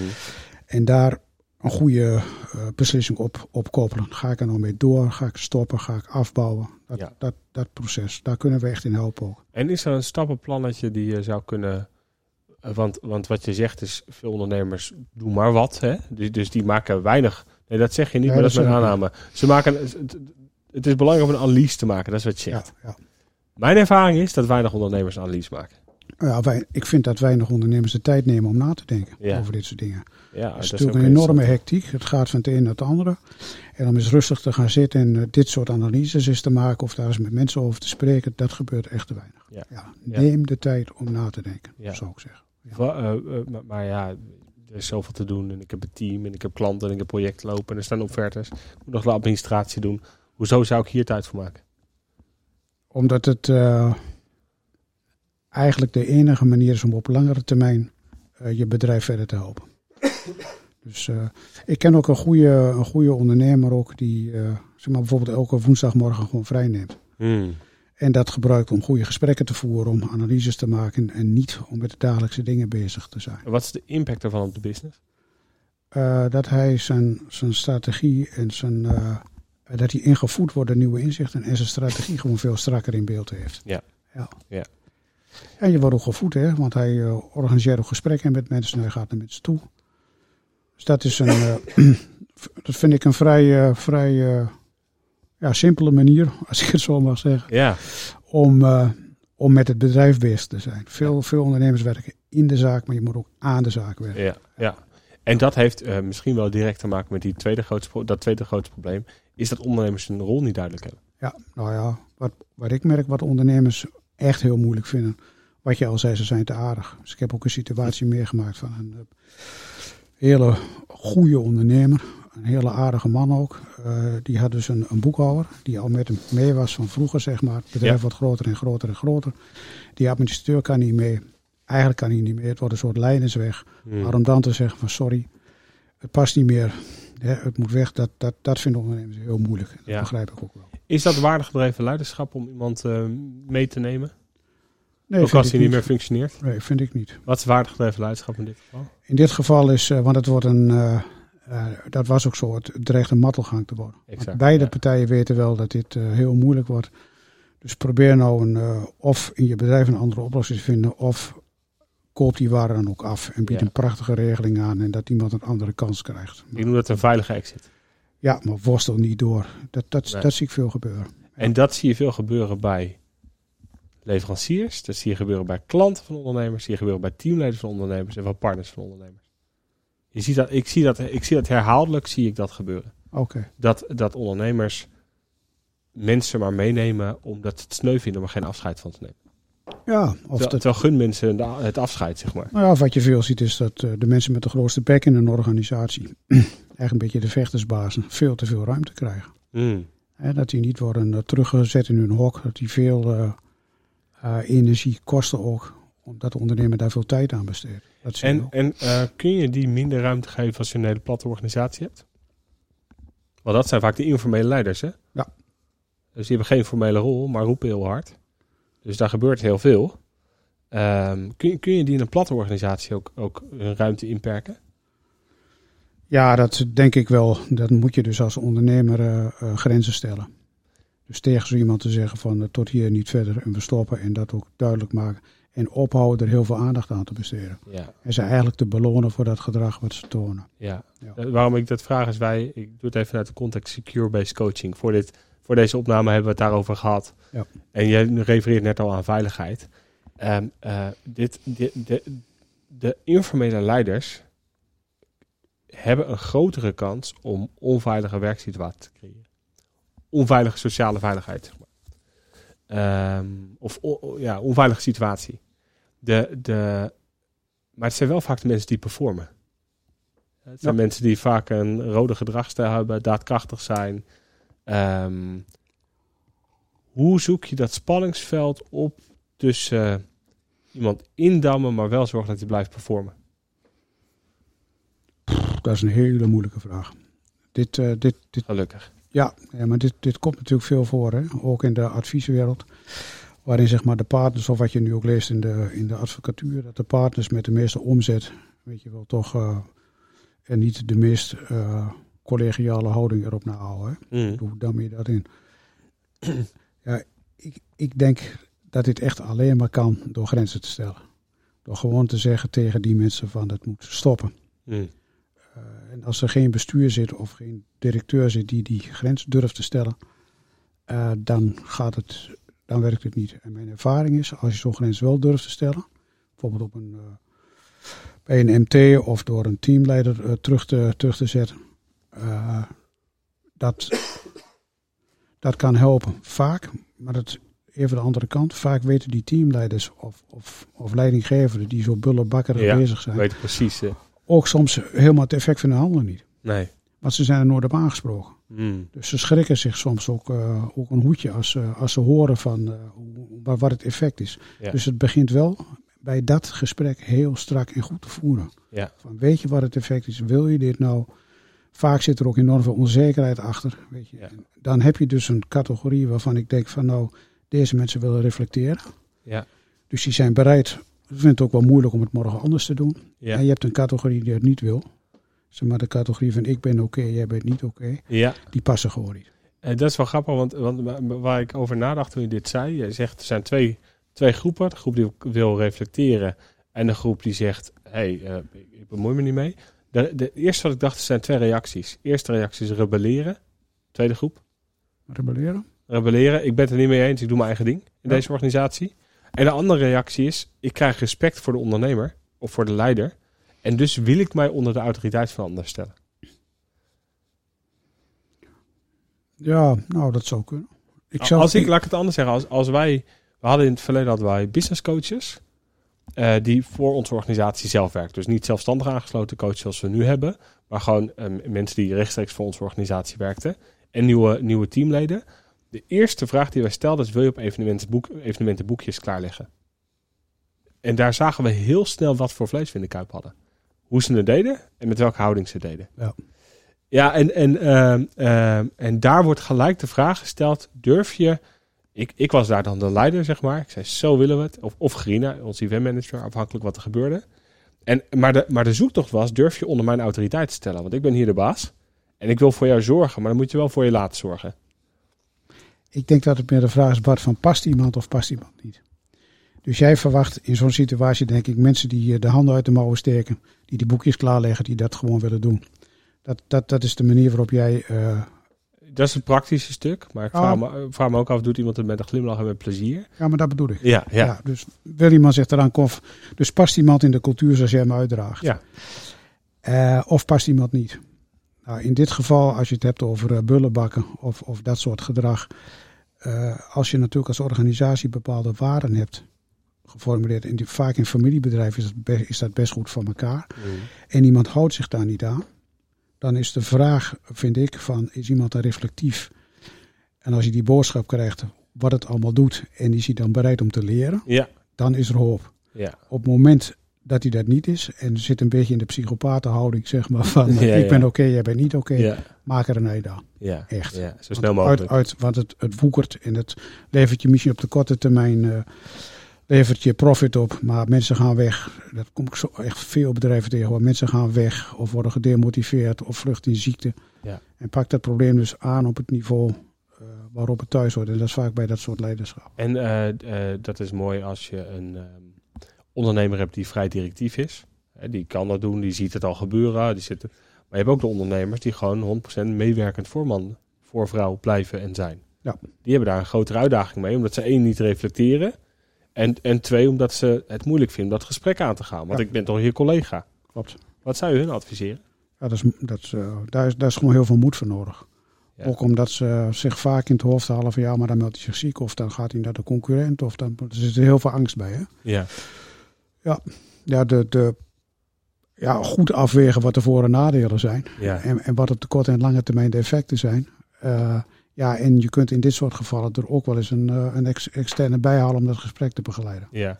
Speaker 3: En daar een goede uh, beslissing op, op koppelen. Ga ik er nou mee door? Ga ik stoppen? Ga ik afbouwen? Dat, dat, dat proces, daar kunnen we echt in helpen ook.
Speaker 2: En is er een stappenplannetje die je zou kunnen eh, want, want wat je zegt is, veel ondernemers doen maar wat. Hè? Dus, dus die maken weinig. Nee, dat zeg je niet, maar dat is mijn aanname. Ze maken, het, is belangrijk om een analyse te maken, dat is wat je zegt. Ja, ja. Mijn ervaring is dat weinig ondernemers een analyse maken.
Speaker 3: Ja, wij, ik vind dat weinig ondernemers de tijd nemen om na te denken over dit soort dingen. Ja, het is natuurlijk een enorme hectiek. Het gaat van het een naar het andere. En om eens rustig te gaan zitten en uh, dit soort analyses eens te maken of daar eens met mensen over te spreken, dat gebeurt echt te weinig. Ja. neem de tijd om na te denken, zou ik zeggen.
Speaker 2: Uh, uh, maar, ja, er is zoveel te doen. En ik heb een team en ik heb klanten en ik heb projecten lopen. En er staan offertes. Ik moet nog de administratie doen. Hoezo zou ik hier tijd voor maken?
Speaker 3: Omdat het uh, eigenlijk de enige manier is om op langere termijn je bedrijf verder te helpen. Dus ik ken ook een goede, een goede ondernemer ook die zeg maar bijvoorbeeld elke woensdagmorgen gewoon vrij neemt. Hmm. En dat gebruikt om goede gesprekken te voeren, om analyses te maken en niet om met de dagelijkse dingen bezig te zijn.
Speaker 2: Wat is de impact daarvan op de business?
Speaker 3: Uh, dat hij zijn, zijn strategie en zijn, uh, dat hij ingevoed wordt door nieuwe inzichten en zijn strategie gewoon veel strakker in beeld heeft.
Speaker 2: Ja.
Speaker 3: ja.
Speaker 2: ja.
Speaker 3: En je wordt ook gevoed, hè, want hij uh, organiseert ook gesprekken met mensen en hij gaat naar mensen toe. Dus dat is een, dat vind ik een vrij, vrij ja, simpele manier, als ik het zo mag zeggen,
Speaker 2: ja.
Speaker 3: om, om met het bedrijf bezig te zijn. Veel, veel ondernemers werken in de zaak, maar je moet ook aan de zaak werken.
Speaker 2: Ja, ja. En dat heeft uh, misschien wel direct te maken met die tweede grootste, dat tweede grootste probleem. Is dat ondernemers hun rol niet duidelijk hebben?
Speaker 3: Ja, nou ja, wat, wat ik merk wat ondernemers echt heel moeilijk vinden. Wat je al zei, ze zijn te aardig. Dus ik heb ook een situatie meegemaakt van een uh, hele goede ondernemer. Een hele aardige man ook. Uh, die had dus een, een, boekhouder die al met hem mee was van vroeger, zeg maar. Het bedrijf ja. wordt groter en groter en groter. Die administrateur kan niet mee eigenlijk kan hij niet meer. Het wordt een soort lijnensweg.
Speaker 2: Hmm.
Speaker 3: Maar om dan te zeggen van sorry, het past niet meer. Hè, het moet weg. Dat, dat, dat vinden ondernemers heel moeilijk. Dat
Speaker 2: Ja.
Speaker 3: begrijp ik ook wel.
Speaker 2: Is dat waardegedreven leiderschap om iemand uh, mee te nemen?
Speaker 3: Nee,
Speaker 2: Ook als hij niet meer functioneert?
Speaker 3: Nee, vind ik niet.
Speaker 2: Wat is waardegedreven leiderschap in dit geval?
Speaker 3: In dit geval is, uh, want het wordt een, uh, uh, dat was ook zo, het dreigt een mattelgang te worden.
Speaker 2: Exact,
Speaker 3: beide
Speaker 2: ja.
Speaker 3: partijen weten wel dat dit uh, heel moeilijk wordt. Dus probeer nou een, uh, of in je bedrijf een andere oplossing te vinden, of koop die waar dan ook af en bied
Speaker 2: Ja.
Speaker 3: een prachtige regeling aan en dat iemand een andere kans krijgt.
Speaker 2: Ik noem dat een veilige exit.
Speaker 3: Ja, maar worstel niet door. Dat, dat,
Speaker 2: Nee.
Speaker 3: dat zie ik veel gebeuren.
Speaker 2: En dat zie je veel gebeuren bij leveranciers. Dat zie je gebeuren bij klanten van ondernemers. zie je gebeuren bij teamleiders van ondernemers en van partners van ondernemers. Je ziet dat, ik, zie dat, ik zie dat herhaaldelijk zie ik dat gebeuren.
Speaker 3: Oké.
Speaker 2: Dat, dat ondernemers mensen maar meenemen omdat ze het sneu vinden om er geen afscheid van te nemen.
Speaker 3: Ja, of
Speaker 2: Terwijl,
Speaker 3: dat,
Speaker 2: terwijl gun mensen het afscheid, zeg maar.
Speaker 3: nou ja, wat je veel ziet is dat eh, de mensen met de grootste bek in een organisatie, echt een beetje de vechtersbazen, veel te veel ruimte krijgen.
Speaker 2: Mm.
Speaker 3: Hè, dat die niet worden eh, teruggezet in hun hok, dat die veel eh, energie kosten ook, omdat de ondernemer daar veel tijd aan besteedt.
Speaker 2: En, en eh, kun je die minder ruimte geven als je een hele platte organisatie hebt? Want dat zijn vaak de informele leiders, hè?
Speaker 3: Ja.
Speaker 2: Dus die hebben geen formele rol, maar roepen heel hard. Dus daar gebeurt heel veel. Ehm, kun, je, kun je die in een platte organisatie ook, ook hun ruimte inperken?
Speaker 3: Ja, dat denk ik wel. Dat moet je dus als ondernemer eh, eh, grenzen stellen. Dus tegen zo iemand te zeggen van tot hier niet verder en we stoppen en dat ook duidelijk maken. En ophouden er heel veel aandacht aan te besteden.
Speaker 2: Ja.
Speaker 3: En ze eigenlijk te belonen voor dat gedrag wat ze tonen.
Speaker 2: ja.
Speaker 3: Ja.
Speaker 2: Eh, waarom ik dat vraag is, wij, ik doe het even vanuit de context secure-based coaching. Voor, dit, voor deze opname hebben we het daarover gehad.
Speaker 3: Ja.
Speaker 2: En jij refereert net al aan veiligheid. Ehm, eh, dit, dit, de, de informele leiders hebben een grotere kans om onveilige werksituaties te creëren. Onveilige sociale veiligheid, Ehm, of o- ja, onveilige situatie. De, de, maar het zijn wel vaak de mensen die performen. Het zijn
Speaker 3: Ja.
Speaker 2: mensen die vaak een rode gedragsstijl hebben, daadkrachtig zijn. Ehm, hoe zoek je dat spanningsveld op tussen iemand indammen, maar wel zorgen dat hij blijft performen?
Speaker 3: Dat is een hele moeilijke vraag. Dit, eh, dit, dit,
Speaker 2: Gelukkig.
Speaker 3: Ja, ja, maar dit, dit komt natuurlijk veel voor, hè? ook in de advieswereld. Waarin zeg maar de partners, of wat je nu ook leest in de, in de advocatuur, dat de partners met de meeste omzet, weet je wel, toch eh, en niet de meest eh, collegiale houding erop nahouden. Hè?
Speaker 2: Mm.
Speaker 3: Hoe dam je dat in? ja, ik, ik denk dat dit echt alleen maar kan door grenzen te stellen. Door gewoon te zeggen tegen die mensen van dat moet stoppen.
Speaker 2: Mm.
Speaker 3: En als er geen bestuur zit of geen directeur zit die die grens durft te stellen, uh, dan gaat het, dan werkt het niet. En mijn ervaring is, als je zo'n grens wel durft te stellen, bijvoorbeeld op een, uh, bij een MT of door een teamleider terug, te, terug te zetten, dat, dat kan helpen. Vaak, maar dat even de andere kant, vaak weten die teamleiders of, of, of leidinggevenden die zo bullebakkerig
Speaker 2: Ja,
Speaker 3: bezig zijn,
Speaker 2: Weet precies. eh,
Speaker 3: ook soms helemaal het effect van hun handen niet.
Speaker 2: nee.
Speaker 3: Want ze zijn er nooit op aangesproken.
Speaker 2: Mm.
Speaker 3: Dus ze schrikken zich soms ook, uh, ook een hoedje als, uh, als ze horen van uh, wat het effect is.
Speaker 2: Ja.
Speaker 3: Dus het begint wel bij dat gesprek heel strak en goed te voeren.
Speaker 2: Ja.
Speaker 3: Van, weet je wat het effect is? Wil je dit nou? Vaak zit er ook enorm veel onzekerheid achter. Weet je.
Speaker 2: Ja.
Speaker 3: Dan heb je dus een categorie waarvan ik denk van nou, Deze mensen willen reflecteren.
Speaker 2: Ja.
Speaker 3: Dus die zijn bereid. Ik vind het ook wel moeilijk om het morgen anders te doen.
Speaker 2: Ja.
Speaker 3: En je hebt een categorie die het niet wil. Zeg maar de categorie van ik ben oké, jij bent niet oké.
Speaker 2: ja.
Speaker 3: Die passen gewoon niet.
Speaker 2: Eh, dat is wel grappig, want, want wa- waar ik over nadacht toen je dit zei, je zegt er zijn twee, twee groepen. De groep die wil reflecteren en de groep die zegt, hé, hey, eh, ik- bemoei me niet mee. De, de eerste wat ik dacht, er zijn twee reacties. Eerste reactie is rebelleren. Tweede groep,
Speaker 3: Rebelleren?
Speaker 2: rebelleren. Ik ben het er niet mee eens, ik doe mijn eigen ding in
Speaker 3: Ja.
Speaker 2: deze organisatie. En de andere reactie is, ik krijg respect voor de ondernemer of voor de leider. En dus wil ik mij onder de autoriteit van anderen stellen.
Speaker 3: Ja, nou dat zou kunnen. Ik zou,
Speaker 2: als ik, laat ik het anders zeggen, als, als wij, we hadden in het verleden hadden wij business coaches eh, die voor onze organisatie zelf werken. Dus niet zelfstandig aangesloten coaches zoals we nu hebben, maar gewoon eh, mensen die rechtstreeks voor onze organisatie werkten en nieuwe, nieuwe teamleden. De eerste vraag die wij stelden is, wil je op evenementenboek, evenementenboekjes klaarleggen? En daar zagen we heel snel wat voor vlees we in de kuip hadden. Hoe ze het deden en met welke houding ze het deden.
Speaker 3: Ja.
Speaker 2: Ja, en, en, ehm, ehm, en daar wordt gelijk de vraag gesteld: durf je. Ik, ik was daar dan de leider, zeg maar. Ik zei: Zo willen we het. Of, of Grina, onze eventmanager, afhankelijk wat er gebeurde. En, maar, de, maar de zoektocht was: durf je onder mijn autoriteit te stellen? Want ik ben hier de baas. En ik wil voor jou zorgen, maar dan moet je wel voor je laten zorgen.
Speaker 3: Ik denk dat het meer de vraag is, Bart, van past iemand of past iemand niet? Dus jij verwacht in zo'n situatie, denk ik, mensen die de handen uit de mouwen steken, die die boekjes klaarleggen, die dat gewoon willen doen. Dat, dat, dat is de manier waarop jij eh,
Speaker 2: Dat is het praktische stuk. Maar ik vraag, me, vraag me ook af: doet iemand het met een glimlach en met plezier?
Speaker 3: Ja, maar dat bedoel ik.
Speaker 2: Ja, ja.
Speaker 3: Ja. dus wil iemand zich eraan kof. Dus past iemand in de cultuur zoals jij hem uitdraagt?
Speaker 2: Ja.
Speaker 3: Eh, of past iemand niet? Nou, in dit geval, als je het hebt over eh, bullenbakken of, of dat soort gedrag. eh, als je natuurlijk als organisatie bepaalde waarden hebt geformuleerd. En die, vaak in familiebedrijven is dat, be- is dat best goed van elkaar.
Speaker 2: Mm.
Speaker 3: En iemand houdt zich daar niet aan. Dan is de vraag, vind ik, van is iemand daar reflectief? En als je die boodschap krijgt, wat het allemaal doet. En die is hij dan bereid om te leren
Speaker 2: Ja,
Speaker 3: dan is er hoop.
Speaker 2: ja.
Speaker 3: Op het moment dat hij dat niet is en zit een beetje in de psychopatenhouding, zeg maar, van
Speaker 2: Ja,
Speaker 3: ik ben oké, jij bent niet oké,
Speaker 2: ja,
Speaker 3: maak er een einde aan.
Speaker 2: ja.
Speaker 3: Echt.
Speaker 2: Ja, zo snel mogelijk.
Speaker 3: Uit, uit, want het, het woekert en het levert je misschien op de korte termijn eh, levert je profit op, maar mensen gaan weg. Dat kom ik zo echt veel bedrijven tegen, mensen gaan weg of worden gedemotiveerd of vluchten in ziekte.
Speaker 2: Ja.
Speaker 3: En pak dat probleem dus aan op het niveau eh, waarop het thuis hoort. En dat is vaak bij dat soort leiderschap.
Speaker 2: En eh, dat is mooi als je een ehm, ondernemer hebt die vrij directief is. Hè, die kan dat doen, die ziet het al gebeuren. Die zitten... Maar je hebt ook de ondernemers die gewoon 100% meewerkend voorman, voor vrouw blijven en zijn.
Speaker 3: Ja.
Speaker 2: Die hebben daar een grotere uitdaging mee, omdat ze één niet reflecteren. En, en twee, omdat ze het moeilijk vinden om dat gesprek aan te gaan. Want
Speaker 3: Ja.
Speaker 2: ik ben toch je collega.
Speaker 3: Klopt.
Speaker 2: Wat zou je hun adviseren?
Speaker 3: Ja, dat is, dat is, eh, daar, is, daar is gewoon heel veel moed voor nodig.
Speaker 2: Ja.
Speaker 3: Ook omdat ze zich vaak in het hoofd halen van ja, maar dan meldt hij zich ziek of dan gaat hij naar de concurrent of dan er zit er heel veel angst bij. Hè?
Speaker 2: Ja.
Speaker 3: Ja, de, de, ja, goed afwegen wat de voor- en nadelen zijn
Speaker 2: Ja.
Speaker 3: en, en wat op de korte en lange termijn de effecten zijn. Eh, ja, en je kunt in dit soort gevallen er ook wel eens een, eh, een ex- externe bij halen om dat gesprek te begeleiden.
Speaker 2: Ja.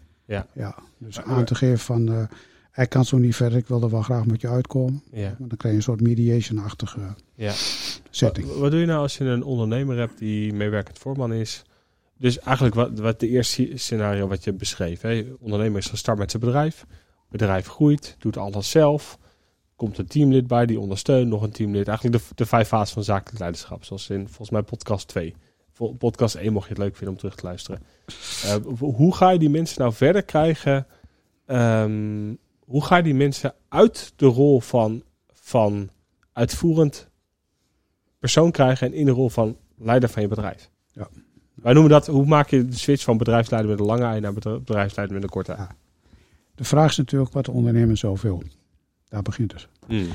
Speaker 3: Ja, dus
Speaker 2: Maar-
Speaker 3: aan te geven van eh hij kan zo niet verder, ik wil er wel graag met je uitkomen.
Speaker 2: Ja.
Speaker 3: Maar dan krijg je een soort mediation-achtige
Speaker 2: Ja.
Speaker 3: setting.
Speaker 2: Wat, wat doe je nou als je een ondernemer hebt die meewerkend voorman is? Dus eigenlijk wat, wat de eerste scenario wat je beschreef. Hè? Ondernemer is gestart met zijn bedrijf. Bedrijf groeit, doet alles zelf. Komt een teamlid bij die ondersteunt, nog een teamlid. Eigenlijk de, de vijf fasen van zakelijk leiderschap. Zoals in volgens mij podcast 2. Vol- Podcast 1 mocht je het leuk vinden om terug te luisteren. Eh, hoe ga je die mensen nou verder krijgen? Ehm, hoe ga je die mensen uit de rol van, van uitvoerend persoon krijgen en in de rol van leider van je bedrijf.
Speaker 3: Ja.
Speaker 2: Wij noemen dat, hoe maak je de switch van bedrijfsleider met een lange ei naar bedrijf- bedrijfsleider met een korte ei?
Speaker 3: De vraag is natuurlijk wat de ondernemer zelf wil. Daar begint het.
Speaker 2: Mm.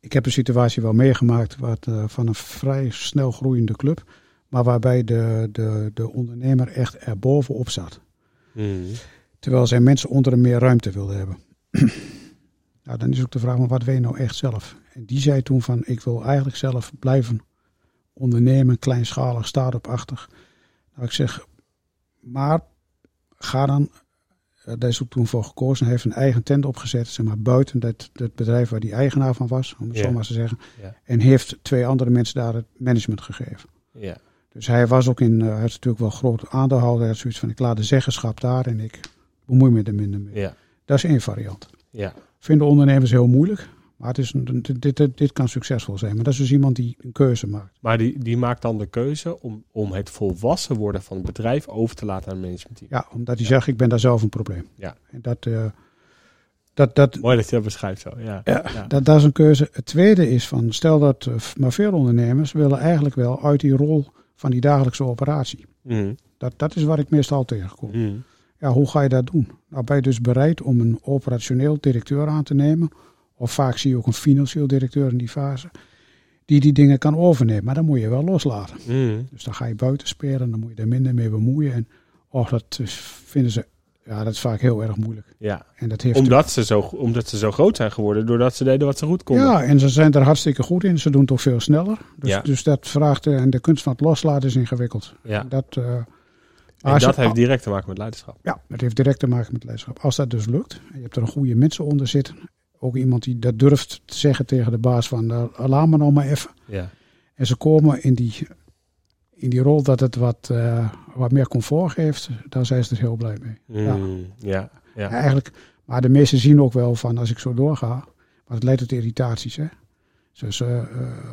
Speaker 3: Ik heb een situatie wel meegemaakt wat, eh, van een vrij snel groeiende club. Maar waarbij de, de, de ondernemer echt erbovenop zat.
Speaker 2: Mm.
Speaker 3: Terwijl zijn mensen onder hem meer ruimte wilden hebben. nou, dan is ook de vraag, maar wat wil je nou echt zelf? En die zei toen van, ik wil eigenlijk zelf blijven ondernemen, kleinschalig, start-up-achtig. Nou, ik zeg, maar ga dan, eh, daar is ook toen voor gekozen, heeft een eigen tent opgezet, zeg maar, buiten dat, dat bedrijf waar die eigenaar van was, om het
Speaker 2: Ja.
Speaker 3: zo maar te zeggen.
Speaker 2: Ja.
Speaker 3: En heeft twee andere mensen daar het management gegeven.
Speaker 2: Ja.
Speaker 3: Dus hij was ook in, uh, hij is natuurlijk wel groot aandeelhouder. Hij had zoiets van, ik laat de zeggenschap daar en ik bemoei me er minder mee.
Speaker 2: Ja.
Speaker 3: Dat is één variant.
Speaker 2: Ja.
Speaker 3: Vinden ondernemers heel moeilijk. Maar het is een, dit, dit, dit kan succesvol zijn. Maar dat is dus iemand die een keuze maakt.
Speaker 2: Maar die, die maakt dan de keuze om, om het volwassen worden van het bedrijf over te laten aan het managementteam.
Speaker 3: Ja, omdat hij zegt, ik ben daar zelf een probleem.
Speaker 2: Ja.
Speaker 3: En dat, uh, dat, dat,
Speaker 2: Mooi dat je dat beschrijft zo. Ja.
Speaker 3: Ja, ja. Dat, dat is een keuze. Het tweede is van, stel dat, uh, maar veel ondernemers willen eigenlijk wel uit die rol van die dagelijkse operatie.
Speaker 2: Mm.
Speaker 3: Dat, dat is waar ik meestal tegenkom.
Speaker 2: Mm.
Speaker 3: Ja, hoe ga je dat doen? Nou, ben je dus bereid om een operationeel directeur aan te nemen. Of vaak zie je ook een financieel directeur in die fase. Die die dingen kan overnemen. Maar dan moet je wel loslaten.
Speaker 2: Mm.
Speaker 3: Dus dan ga je buiten spelen. Dan moet je er minder mee bemoeien. En oh, dat is, vinden ze... Ja, dat is vaak heel erg moeilijk.
Speaker 2: Ja,
Speaker 3: en dat heeft
Speaker 2: omdat, ze zo, omdat ze zo groot zijn geworden. Doordat ze deden wat ze goed konden.
Speaker 3: Ja, en ze zijn er hartstikke goed in. Ze doen ook veel sneller. Dus,
Speaker 2: Ja.
Speaker 3: dus dat vraagt... eh, En de kunst van het loslaten is ingewikkeld.
Speaker 2: Ja.
Speaker 3: Dat... eh,
Speaker 2: En dat
Speaker 3: je-
Speaker 2: heeft direct te maken met leiderschap.
Speaker 3: Ja, het heeft direct te maken met leiderschap. Als dat dus lukt, en je hebt er een goede mensen onder zitten, ook iemand die dat durft te zeggen tegen de baas van, uh, laat me nou maar even.
Speaker 2: Ja.
Speaker 3: En ze komen in die, in die rol dat het wat, eh, wat meer comfort geeft, dan zijn ze er heel blij mee. Ja.
Speaker 2: Mm. Ja. Ja.
Speaker 3: Eigenlijk, maar de meesten zien ook wel van, als ik zo doorga, want het leidt tot irritaties. Hè? Dus, eh,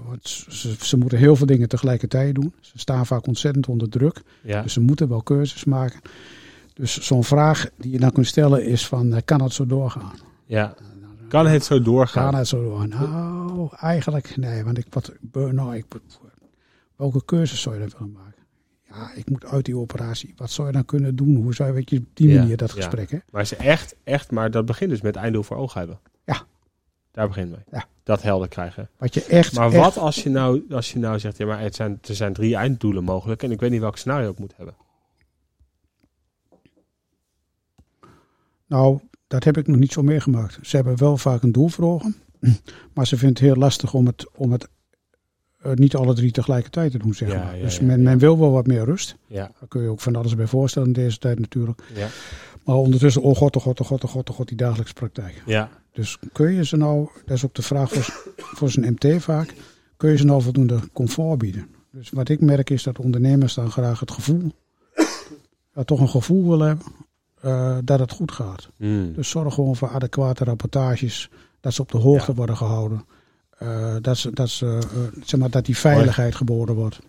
Speaker 3: want ze, ze moeten heel veel dingen tegelijkertijd doen. Ze staan vaak ontzettend onder druk.
Speaker 2: Ja.
Speaker 3: Dus ze moeten wel keuzes maken. Dus zo'n vraag die je dan kunt stellen is van, eh, kan het zo doorgaan?
Speaker 2: ja. Kan het zo doorgaan?
Speaker 3: Kan het zo doorgaan? Nou, eigenlijk nee, want ik, wat, nou, ik, welke keuzes zou je dan willen maken? Ja, ik moet uit die operatie. Wat zou je dan kunnen doen? Hoe zou je weet je, op die
Speaker 2: Ja,
Speaker 3: manier dat
Speaker 2: ja.
Speaker 3: gesprek, hè?
Speaker 2: Maar ze echt, echt, maar dat begint dus met einddoel voor ogen hebben.
Speaker 3: Ja.
Speaker 2: Daar begint mee.
Speaker 3: Ja.
Speaker 2: Dat helder krijgen.
Speaker 3: Wat je echt,
Speaker 2: Maar
Speaker 3: echt-
Speaker 2: wat als je nou, als je nou zegt, ja, maar het zijn, er zijn drie einddoelen mogelijk en ik weet niet welk scenario ik moet hebben.
Speaker 3: Nou, dat heb ik nog niet zo meegemaakt. Ze hebben wel vaak een doel voor ogen. Maar ze vinden het heel lastig om het, om het eh, niet alle drie tegelijkertijd te doen, zeg
Speaker 2: Ja,
Speaker 3: maar.
Speaker 2: ja,
Speaker 3: dus men, wil wel wat meer rust.
Speaker 2: Ja,
Speaker 3: Daar kun je ook van alles bij voorstellen in deze tijd natuurlijk.
Speaker 2: ja,
Speaker 3: Maar ondertussen, oh god, oh god, oh god, oh god, oh god, die dagelijkse praktijk.
Speaker 2: ja.
Speaker 3: Dus kun je ze nou, dat is ook de vraag voor, voor zijn MT vaak, kun je ze nou voldoende comfort bieden? Dus wat ik merk is dat ondernemers dan graag het gevoel, ja, toch een gevoel willen hebben eh, dat het goed gaat.
Speaker 2: Mm.
Speaker 3: Dus zorg gewoon voor adequate rapportages, dat ze op de hoogte
Speaker 2: Ja.
Speaker 3: worden gehouden. Eh, dat, ze, dat, ze, eh, zeg maar, dat die veiligheid geboden wordt.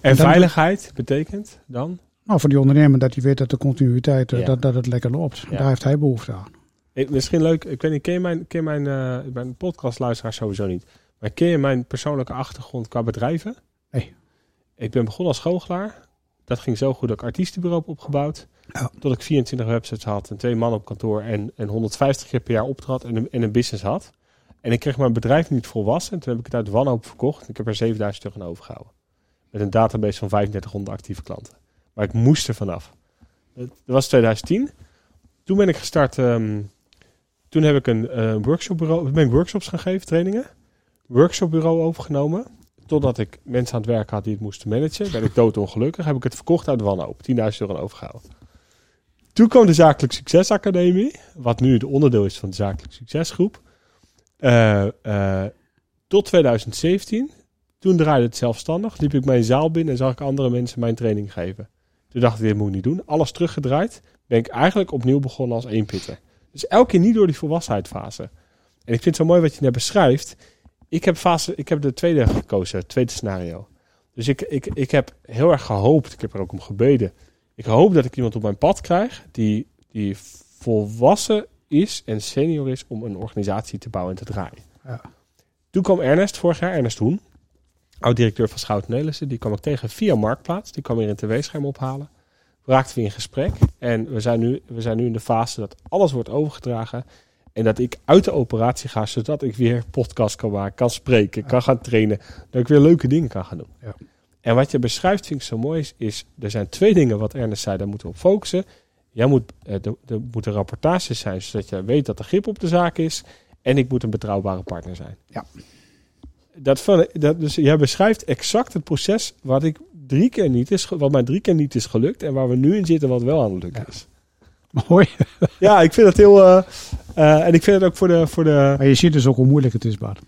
Speaker 2: En
Speaker 3: dan-
Speaker 2: veiligheid betekent dan?
Speaker 3: Nou, voor die ondernemer dat hij weet dat de continuïteit,
Speaker 2: Ja.
Speaker 3: dat, dat het lekker loopt.
Speaker 2: Ja.
Speaker 3: Daar heeft hij behoefte aan.
Speaker 2: Ik, misschien leuk, ik weet niet, ken je mijn, ken mijn, eh, mijn podcastluisteraar sowieso niet. Maar ken je mijn persoonlijke achtergrond qua bedrijven?
Speaker 3: Nee.
Speaker 2: Ik ben begonnen als goochelaar. Dat ging zo goed dat ik artiestenbureau heb opgebouwd.
Speaker 3: Ja.
Speaker 2: Tot ik 24 websites had en twee man op kantoor en, en 150 keer per jaar optrad en een, en een business had. En ik kreeg mijn bedrijf niet volwassen. En toen heb ik het uit wanhoop verkocht. En ik heb er 7000 euro aan overgehouden. Met een database van 3500 actieve klanten. Maar ik moest er vanaf. Dat was 2010. Toen ben ik gestart. ehm, toen heb ik een eh, workshopbureau, ben ik workshops gaan geven, trainingen. Workshopbureau overgenomen. Totdat ik mensen aan het werk had die het moesten managen. Ben ik doodongelukkig. Heb ik het verkocht uit wanhoop. 10.000 euro aan overgehouden. Toen kwam de Zakelijk Succesacademie. Wat nu het onderdeel is van de Zakelijk Succesgroep. Eh, tot 2017. Toen draaide het zelfstandig. Liep ik mijn zaal binnen en zag ik andere mensen mijn training geven. Toen dacht ik, dit moet ik niet doen. Alles teruggedraaid. Ben ik eigenlijk opnieuw begonnen als eenpitter. Dus elke keer niet door die volwassenheidsfase. En ik vind het zo mooi wat je net beschrijft. Ik heb, fase, ik heb de tweede gekozen, het tweede scenario. Dus ik, ik, ik heb heel erg gehoopt, ik heb er ook om gebeden. Ik hoop dat ik iemand op mijn pad krijg die, die volwassen is en senior is om een organisatie te bouwen en te draaien.
Speaker 3: Ja.
Speaker 2: Toen kwam Ernest vorig jaar, Ernest Hoen, oud-directeur van Schouten Nelissen. Die kwam ik tegen via Marktplaats. Die kwam weer een tv-scherm ophalen. We raakten weer in gesprek. En we zijn, nu, we zijn nu in de fase dat alles wordt overgedragen. En dat ik uit de operatie ga, zodat ik weer podcast kan maken, kan spreken, kan gaan trainen. Dat ik weer leuke dingen kan gaan doen.
Speaker 3: Ja.
Speaker 2: En wat je beschrijft, vind ik zo mooi, is, is er zijn twee dingen wat Ernest zei, daar moeten we op focussen. Jij moet, eh, er, er moeten rapportages zijn, zodat je weet dat er grip op de zaak is. En ik moet een betrouwbare partner zijn.
Speaker 3: Ja.
Speaker 2: Dat, van, dat, dus jij beschrijft exact het proces wat, ik drie keer niet is, wat mij drie keer niet is gelukt. En waar we nu in zitten, wat wel aan het lukken
Speaker 3: Ja.
Speaker 2: is.
Speaker 3: Mooi.
Speaker 2: Ja, ik vind het heel. eh, eh, en ik vind het ook voor de. Voor de
Speaker 3: Maar je ziet dus ook hoe moeilijk het is, Bart.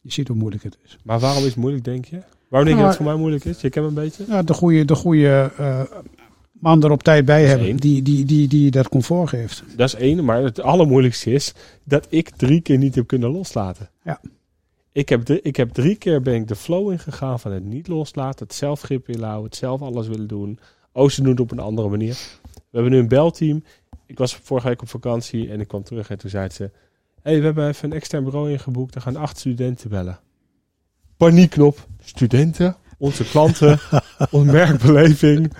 Speaker 3: Je ziet hoe moeilijk het is.
Speaker 2: Maar waarom is het moeilijk, denk je? Waarom denk je
Speaker 3: Nou,
Speaker 2: dat het voor mij moeilijk is? Je kent me een beetje.
Speaker 3: Ja, de goede, de goede eh, man er op tijd bij hebben
Speaker 2: één.
Speaker 3: die, die, die, die dat comfort geeft.
Speaker 2: Dat is één, maar het allermoeilijkste is dat ik drie keer niet heb kunnen loslaten.
Speaker 3: Ja.
Speaker 2: Ik heb, drie, ik heb drie keer ben ik de flow ingegaan van het niet loslaten, het zelf grip willen houden, het zelf alles willen doen. Oosten doet het op een andere manier. We hebben nu een belteam. Ik was vorige week op vakantie en ik kwam terug en toen zei ze... hey, we hebben even een extern bureau ingeboekt. Er gaan acht studenten bellen. Paniekknop. Studenten, onze klanten, onze merkbeleving.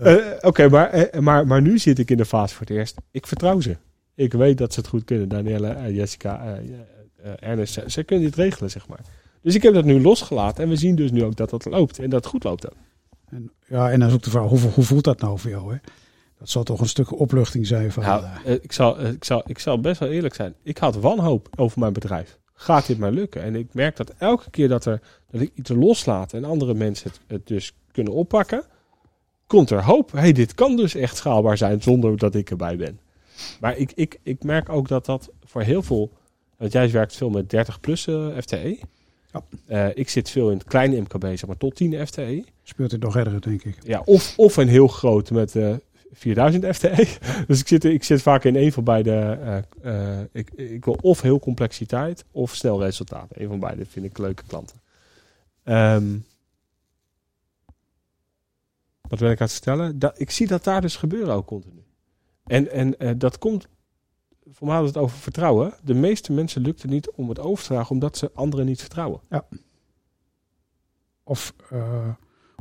Speaker 2: Eh, Oké, maar, eh, maar, maar nu zit ik in de fase voor het eerst. Ik vertrouw ze. Ik weet dat ze het goed kunnen. Danielle, eh, Jessica, eh, eh, eh, Ernest, ze, ze kunnen dit regelen, zeg maar. Dus ik heb dat nu losgelaten. En we zien dus nu ook dat dat loopt. En dat het goed loopt ook.
Speaker 3: En, ja, en dan is ook de vraag, hoe, hoe voelt dat nou voor jou? Hè? Dat zal toch een stuk opluchting zijn van...
Speaker 2: Nou,
Speaker 3: eh,
Speaker 2: eh, ik, zal, eh, ik, zal, ik zal best wel eerlijk zijn. Ik had wanhoop over mijn bedrijf. Gaat dit mij lukken? En ik merk dat elke keer dat, er, dat ik iets loslaat en andere mensen het, het dus kunnen oppakken, komt er hoop. hey, dit kan dus echt schaalbaar zijn zonder dat ik erbij ben. Maar ik, ik, ik merk ook dat dat voor heel veel... Want jij werkt veel met 30 plus FTE.
Speaker 3: Ja.
Speaker 2: Ik zit veel in het kleine MKB, zeg maar tot 10 FTE.
Speaker 3: speelt het nog erger, denk ik.
Speaker 2: Ja, of, of een heel groot met 4000 FTE. Dus ik zit, ik zit vaak in een van beide. eh, eh, ik, ik wil of heel complexiteit of snel resultaat. Een van beide vind ik leuke klanten. Ehm, wat wil ik aan het stellen? Dat, ik zie dat daar dus gebeuren ook continu. En, en eh, dat komt. Voor mij hadden het over vertrouwen. De meeste mensen lukt het niet om het over te dragen omdat ze anderen niet vertrouwen.
Speaker 3: Of eh,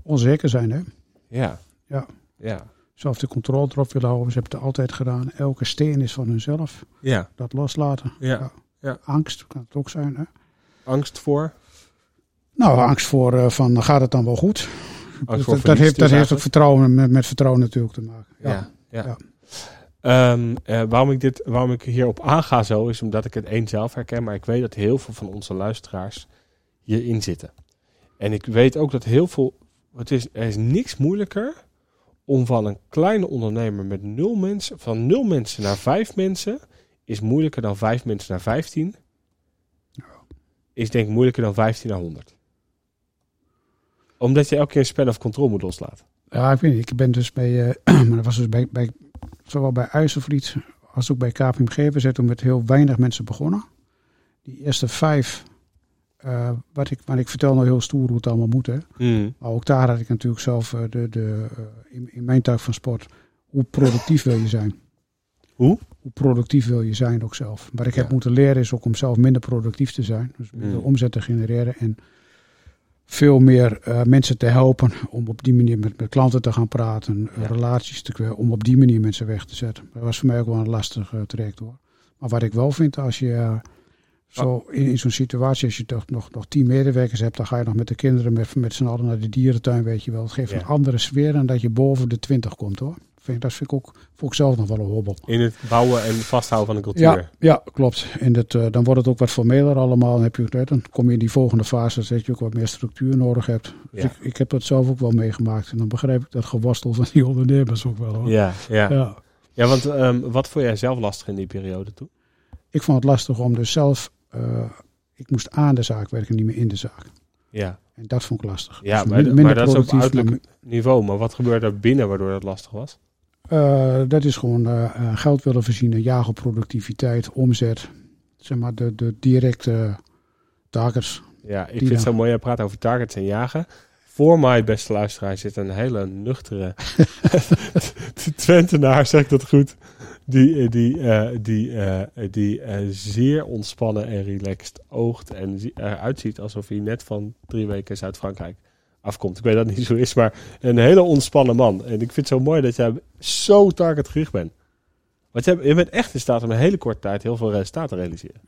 Speaker 3: onzeker zijn, hè?
Speaker 2: Ja.
Speaker 3: Ja.
Speaker 2: Ja.
Speaker 3: Zelf de controle erop willen houden. Ze hebben het altijd gedaan. Elke steen is van hunzelf.
Speaker 2: Ja.
Speaker 3: Dat loslaten.
Speaker 2: Ja. Ja.
Speaker 3: Angst kan het ook zijn, hè?
Speaker 2: Angst voor.
Speaker 3: Nou, angst voor eh, van, gaat het dan wel goed?
Speaker 2: Angst voor
Speaker 3: dat, heeft, dat
Speaker 2: dus
Speaker 3: heeft ook vertrouwen met, met vertrouwen natuurlijk te maken. Ja.
Speaker 2: Ja, ja.
Speaker 3: Ja.
Speaker 2: Ehm, eh, waarom, ik dit, waarom ik hierop aanga zo, is omdat ik het één zelf herken. Maar ik weet dat heel veel van onze luisteraars hierin zitten. En ik weet ook dat heel veel... Het is, er is niks moeilijker om van een kleine ondernemer met nul mensen... Van nul mensen naar vijf mensen... Is moeilijker dan vijf mensen naar vijftien. Is denk ik moeilijker dan 15 naar 100. Omdat je elke keer een span of control moet loslaten.
Speaker 3: Ja, ik. Ik ben dus bij, eh, maar dat was dus bij, bij, zowel bij IJsselvliet als ook bij KPMG. We zijn toen met heel weinig mensen begonnen. Die eerste vijf, eh, wat ik, maar ik vertel nou heel stoer hoe het allemaal moet. Hè. Maar ook daar had ik natuurlijk zelf eh, de, de, eh, in, in mijn tak van sport. Hoe productief wil je zijn?
Speaker 2: Hoe?
Speaker 3: Hoe productief wil je zijn ook zelf? Wat ik heb moeten leren is ook om zelf minder productief te zijn. Dus minder
Speaker 2: Mm.
Speaker 3: omzet te genereren en veel meer mensen te helpen om op die manier met, met klanten te gaan praten,
Speaker 2: Ja.
Speaker 3: relaties te om op die manier mensen weg te zetten. Dat was voor mij ook wel een lastig traject hoor. Maar wat ik wel vind, als je zo in, in zo'n situatie, als je toch nog, nog tien medewerkers hebt, dan ga je nog met de kinderen met, met z'n allen naar de dierentuin, weet je wel. Het geeft
Speaker 2: Ja.
Speaker 3: een andere sfeer dan dat je boven de twintig komt hoor. Vind, dat vind ik ook voor ik zelf nog wel een hobbel.
Speaker 2: In het bouwen en vasthouden van een cultuur.
Speaker 3: Ja, ja, klopt. En dat, eh, dan wordt het ook wat formeler allemaal. Dan, heb je, dan kom je in die volgende fase dat je ook wat meer structuur nodig hebt. Dus
Speaker 2: Ja.
Speaker 3: ik, ik heb dat zelf ook wel meegemaakt. En dan begrijp ik dat geworstel van die ondernemers ook wel. Hoor.
Speaker 2: Ja, ja. ja.
Speaker 3: Ja.
Speaker 2: want ehm, wat vond jij zelf lastig in die periode toen?
Speaker 3: Ik vond het lastig om dus zelf... eh, ik moest aan de zaak werken, niet meer in de zaak.
Speaker 2: Ja,
Speaker 3: En dat vond ik lastig.
Speaker 2: ja
Speaker 3: Dus
Speaker 2: maar, dat is op uiterlijk niveau. Maar wat gebeurde er binnen waardoor dat lastig was?
Speaker 3: Eh, dat is gewoon eh, geld willen voorzien, jagen productiviteit, omzet. Zeg maar de, de directe takers.
Speaker 2: Ja, ik vind het zo mooi. Jij praat over targets en jagen. Voor mij, beste luisteraar, zit een hele nuchtere Twentenaar, zeg ik dat goed? Die, eh, die, eh, die, eh, die zeer ontspannen en relaxed oogt en eruit ziet alsof hij net van drie weken Zuid-Frankrijk afkomt. Ik weet dat het niet zo is, maar een hele ontspannen man. En ik vind het zo mooi dat jij zo targetgericht bent. Want je, bent echt in staat om een hele korte tijd heel veel resultaten te realiseren.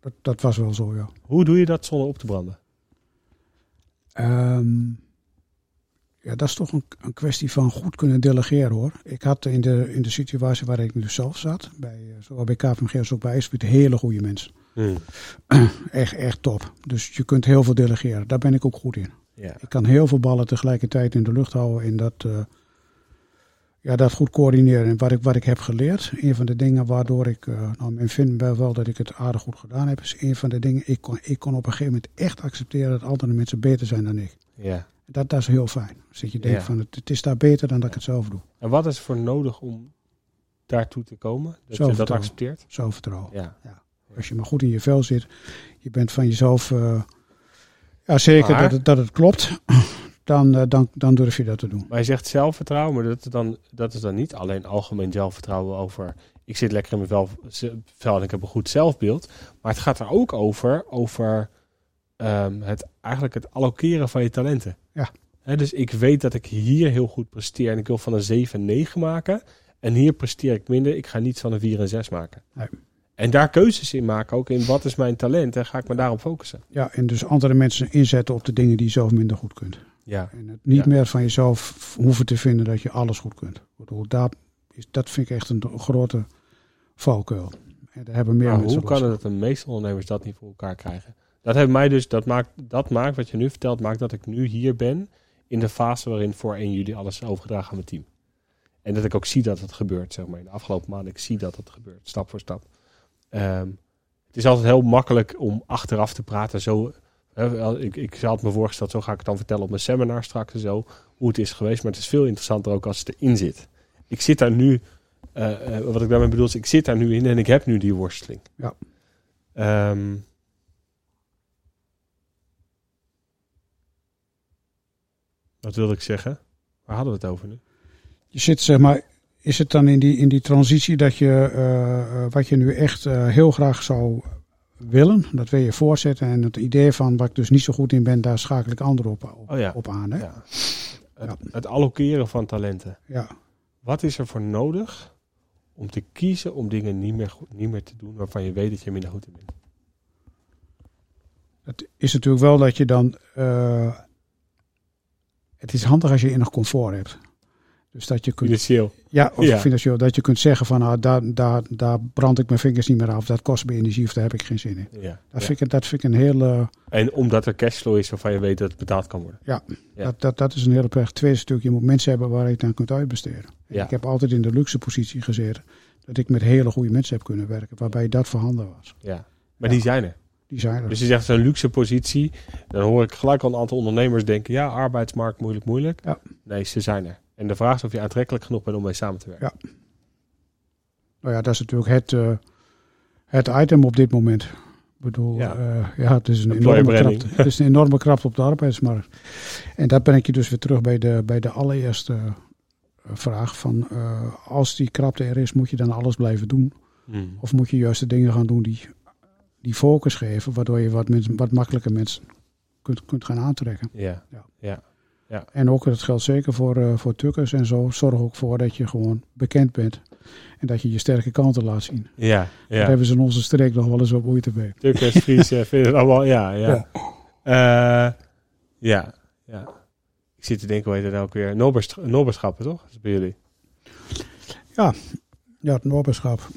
Speaker 3: Dat, dat was wel zo, ja.
Speaker 2: Hoe doe je dat zonder op te branden?
Speaker 3: Ehm, ja, dat is toch een, een kwestie van goed kunnen delegeren hoor. Ik had in de, in de situatie waar ik nu zelf zat, bij, eh, zowel bij KPMG als ook bij IJsbuurt, hele goede mensen. Echt, echt top. Dus je kunt heel veel delegeren. Daar ben ik ook goed in.
Speaker 2: Ja.
Speaker 3: Ik kan heel veel ballen tegelijkertijd in de lucht houden. En dat, eh, ja, dat goed coördineren. En wat ik, wat ik heb geleerd, een van de dingen waardoor ik, uh, nou, men vindt wel, wel dat ik het aardig goed gedaan heb, is een van de dingen, ik kon, ik kon op een gegeven moment echt accepteren dat andere mensen beter zijn dan ik.
Speaker 2: Ja.
Speaker 3: Dat, dat is heel fijn. Dus dat je denkt
Speaker 2: Ja.
Speaker 3: van, het, het is daar beter dan dat ik het zelf doe.
Speaker 2: En wat is voor nodig om daartoe te komen? Dat je dat accepteert?
Speaker 3: Zelfvertrouwen.
Speaker 2: Ja.
Speaker 3: Als je maar goed in je vel zit, je bent van jezelf, eh, ja zeker
Speaker 2: Maar-
Speaker 3: dat, het, dat het klopt, dan, eh, dan, dan durf je dat te doen.
Speaker 2: Maar je zegt zelfvertrouwen, maar dat is, dan, dat is dan niet alleen algemeen zelfvertrouwen over... Ik zit lekker in mijn vel, vel en ik heb een goed zelfbeeld. Maar het gaat er ook over, over ehm, het, eigenlijk het allokeren van je talenten.
Speaker 3: Ja.
Speaker 2: Dus ik weet dat ik hier heel goed presteer en ik wil van een 7 een 9 maken. En hier presteer ik minder, ik ga niets van een 4 en 6 maken.
Speaker 3: Nee.
Speaker 2: En daar keuzes in maken, ook in wat is mijn talent en ga ik me daarop focussen.
Speaker 3: Ja, en dus andere mensen inzetten op de dingen die je zelf minder goed kunt.
Speaker 2: Ja,
Speaker 3: En het niet
Speaker 2: Ja.
Speaker 3: meer van jezelf hoeven te vinden dat je alles goed kunt. Dat, is, dat vind ik echt een grote valkuil. En daar hebben meer
Speaker 2: maar
Speaker 3: mensen
Speaker 2: hoe kan het dat de meeste ondernemers dat niet voor elkaar krijgen? Dat heeft mij dus, dat maakt, dat maakt wat je nu vertelt, maakt dat ik nu hier ben in de fase waarin voor 1 juli alles is overgedragen aan mijn team. En dat ik ook zie dat het gebeurt, zeg maar. In de afgelopen maanden, ik zie dat het gebeurt, stap voor stap. Ehm, het is altijd heel makkelijk om achteraf te praten. Zo, hè, ik, ik had me voorgesteld, zo ga ik het dan vertellen op mijn seminar straks en zo, hoe het is geweest. Maar het is veel interessanter ook als het erin zit. Ik zit daar nu, eh, eh, wat ik daarmee bedoel is, ik zit daar nu in en ik heb nu die worsteling.
Speaker 3: Ja.
Speaker 2: Ehm, wat wilde ik zeggen? Waar hadden we het over nu?
Speaker 3: Je zit, zeg maar, is het dan in die, in die transitie dat je eh, eh, wat je nu echt eh, heel graag zou willen, dat wil je voorzetten. En het idee van waar ik dus niet zo goed in ben, daar schakel ik anderen op, op,
Speaker 2: Oh ja.
Speaker 3: op aan. Hè?
Speaker 2: Ja. Het, het allokeren van talenten.
Speaker 3: Ja.
Speaker 2: Wat is er voor nodig om te kiezen om dingen niet meer, goed- niet meer te doen waarvan je weet dat je minder goed in bent?
Speaker 3: Het is natuurlijk wel dat je dan. Het is handig als je enig comfort hebt. Dus dat je kunt.
Speaker 2: Financieel.
Speaker 3: Ja, of
Speaker 2: Ja.
Speaker 3: financieel. Dat je kunt zeggen van nou, daar, daar, daar brand ik mijn vingers niet meer af. Dat kost me energie of daar heb ik geen zin in.
Speaker 2: Ja.
Speaker 3: Dat,
Speaker 2: Ja.
Speaker 3: vind, ik, dat vind ik een hele.
Speaker 2: En omdat er cashflow is waarvan je weet dat het betaald kan worden. Ja.
Speaker 3: Dat, dat, dat is een hele prettig. Tweede stuk, je moet mensen hebben waar je het aan kunt uitbesteden. Ik heb altijd in de luxe positie gezeten. Dat ik met hele goede mensen heb kunnen werken. Waarbij dat voorhanden was.
Speaker 2: ja. Maar die zijn er.
Speaker 3: Die zijn er.
Speaker 2: Dus je zegt zo'n luxe positie. Dan hoor ik gelijk al een aantal ondernemers denken: ja, arbeidsmarkt moeilijk, moeilijk.
Speaker 3: Ja.
Speaker 2: Nee, ze zijn er. En de vraag is of je aantrekkelijk genoeg bent om mee samen te werken.
Speaker 3: Nou ja, dat is natuurlijk het, eh, het item op dit moment. Ik bedoel,
Speaker 2: Ja.
Speaker 3: ja, ja het, is een enorme krapte, het is een enorme krapte op de arbeidsmarkt. En daar ben ik je dus weer terug bij de, bij de allereerste eh, vraag van... eh, als die krapte er is, moet je dan alles blijven doen?
Speaker 2: Hmm.
Speaker 3: Of moet je juist de dingen gaan doen die, die focus geven... waardoor je wat, mensen, wat makkelijker mensen kunt, kunt gaan aantrekken?
Speaker 2: Ja.
Speaker 3: Ja.
Speaker 2: Ja.
Speaker 3: En ook, dat geldt zeker voor, eh, voor tukkers en zo. Zorg ook voor dat je gewoon bekend bent. En dat je je sterke kanten laat zien.
Speaker 2: Ja.
Speaker 3: Daar
Speaker 2: ja.
Speaker 3: hebben ze in onze streek nog wel eens wat moeite mee.
Speaker 2: Tukkers, Friese, vinden het allemaal. Ja, ja. Ja. ja. ja. Ik zit te denken, hoe heet het ook weer? Nobberschappen, toch? Dat is bij jullie.
Speaker 3: Ja, het Noorberschap.